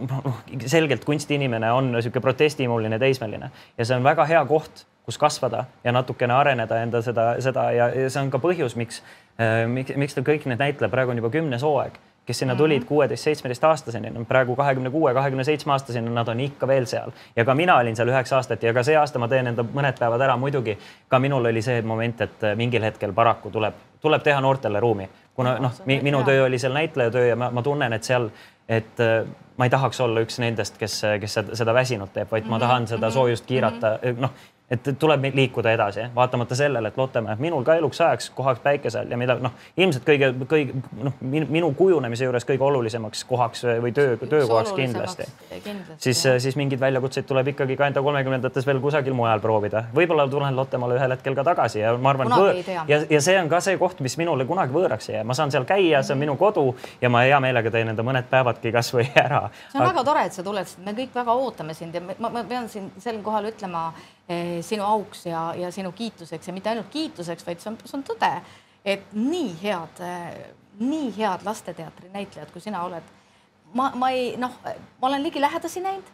noh, selgelt kunstiinimene on niisugune protestihimuline teismeline. Ja see on väga hea koht, kus kasvada ja natukene areneda enda seda, seda ja, ja see on ka põhjus, miks äh,, miks, miks ta kõik need näitlejad, praegu on juba kümnes hooaeg kes sinna tulid kuueteist, seitsmeteist aastaseni, no praegu kahekümne kuue, kahekümne seitsme aastaseni, nad on ikka veel seal. Ja ka mina olin seal üheksa aastat ja ka see aasta ma teen enda mõned päevad ära, muidugi ka minul oli see moment, et mingil hetkel paraku tuleb, tuleb teha noortele ruumi, kuna noh, minu töö oli seal näitlejatöö ja ma, ma tunnen, et seal, et äh, ma ei tahaks olla üks nendest, kes, kes seda väsinud teeb, vaid ma mhm, tahan seda mhm, soojust kiirata, mhm. noh et tuleb liikuda edasi, vaatamata sellele, et Lottemäe, minul ka eluks ajaks kohaks päikesel ja mida noh, ilmselt kõige, kõige noh, minu kujunemise juures kõige olulisemaks kohaks või töö, töökohaks kindlasti. siis, siis mingeid väljakutseid tuleb ikkagi ka enda kolmekümnendates veel kusagil mujal proovida. võib-olla tulen Lottemaale ühel hetkel ka tagasi ja ma arvan, ja, ja see on ka see koht, mis minule kunagi võõraks ei jää, ma saan seal käia, see on minu kodu ja ma hea meelega teen enda mõned päevadki kasvõi ära. see on Aga... väga tore, et sa tuled, me kõik väga ootame sind ja ma, ma pean siin sel kohal ütlema sinu auks ja, ja sinu kiituseks ja mitte ainult kiituseks, vaid see on, see on tõde, et nii head, eh, nii head lasteteatri näitlejad, kui sina oled. ma, ma ei noh, ma olen ligilähedasi näinud,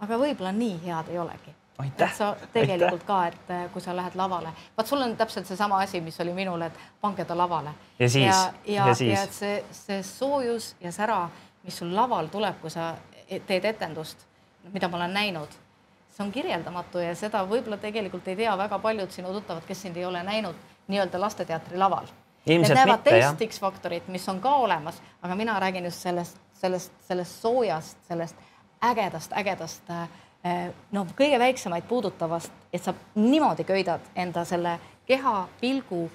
aga võib-olla nii head ei olegi. et sa tegelikult aitäh. ka, et eh, kui sa lähed lavale, vaat sul on täpselt seesama asi, mis oli minul, et pange ta lavale. ja siis, ja, ja, ja, siis. ja see, see soojus ja sära, mis sul laval tuleb, kui sa teed etendust, mida ma olen näinud see on kirjeldamatu ja seda võib-olla tegelikult ei tea väga paljud sinu tuttavad, kes sind ei ole näinud nii-öelda lasteteatri laval. Need näevad teist X-faktorit, mis on ka olemas, aga mina räägin just sellest, sellest, sellest soojast, sellest ägedast, ägedast noh, kõige väiksemaid puudutavast, et sa niimoodi köidad enda selle keha, pilgu,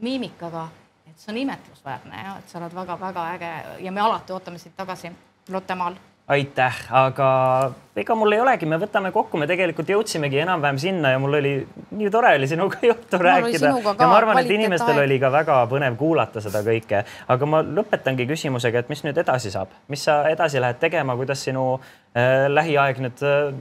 miimikaga, et see on imetlusväärne ja et sa oled väga-väga äge ja me alati ootame sind tagasi Lottemaal aitäh, aga ega mul ei olegi, me võtame kokku, me tegelikult jõudsimegi enam-vähem sinna ja mul oli nii tore oli sinuga juttu mul rääkida. ja ma arvan, et inimestel aeg. oli ka väga põnev kuulata seda kõike, aga ma lõpetangi küsimusega, et mis nüüd edasi saab, mis sa edasi lähed tegema, kuidas sinu äh, lähiaeg nüüd äh,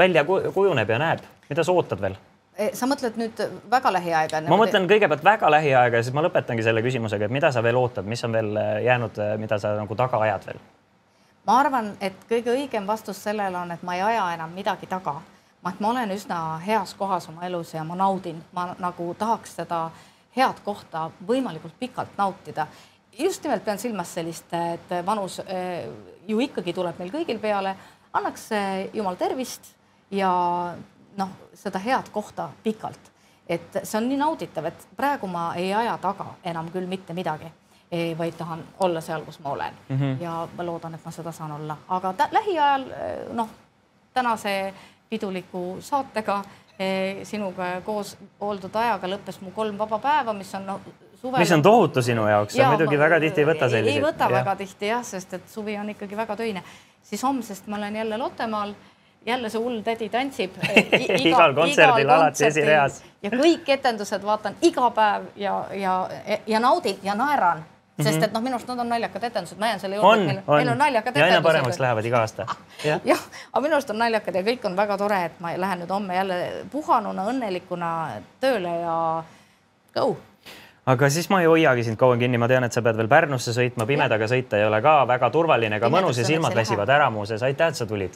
välja kujuneb ja näeb, mida sa ootad veel? Eh, sa mõtled nüüd väga lähiaega? ma mõtlen kõigepealt väga lähiaega ja siis ma lõpetangi selle küsimusega, et mida sa veel ootad, mis on veel äh, jäänud, äh, mida sa nagu taga ajad veel ma arvan, et kõige õigem vastus sellele on, et ma ei aja enam midagi taga. et ma olen üsna heas kohas oma elus ja ma naudin, ma nagu tahaks seda head kohta võimalikult pikalt nautida. just nimelt pean silmas sellist, et vanus eh, ju ikkagi tuleb meil kõigil peale, annaks jumal tervist ja noh, seda head kohta pikalt. et see on nii nauditav, et praegu ma ei aja taga enam küll mitte midagi vaid tahan olla seal, kus ma olen mm. -hmm. ja ma loodan, et ma seda saan olla, aga lähiajal eh, noh, tänase piduliku saatega eh, sinuga koos oldud ajaga lõppes mu kolm vaba päeva, mis on no, suvel. mis on tohutu sinu jaoks, sa muidugi väga tihti ei võta selliseid. ei võta ja. väga tihti jah, sest et suvi on ikkagi väga töine. siis homsest ma olen jälle Lottemaal jälle see hull tädi tantsib iga, igal kontserdil igal alati esireas. ja kõik etendused vaatan iga päev ja, ja, ja naudin ja naeran sest mhm. et noh, minu arust nad on naljakad etendused, ma jään selle juurde, meil, meil on naljakad etendused. ja aina paremaks lähevad iga aasta. jah ja,, aga minu arust on naljakad ja kõik on väga tore, et ma lähen nüüd homme jälle puhanuna, õnnelikuna tööle ja go aga siis ma ei hoiagi sind kaua kinni, ma tean, et sa pead veel Pärnusse sõitma, pimedaga sõita ei ole ka väga turvaline, ega mõnus ja silmad väsivad ära muuseas. aitäh, et sa tulid.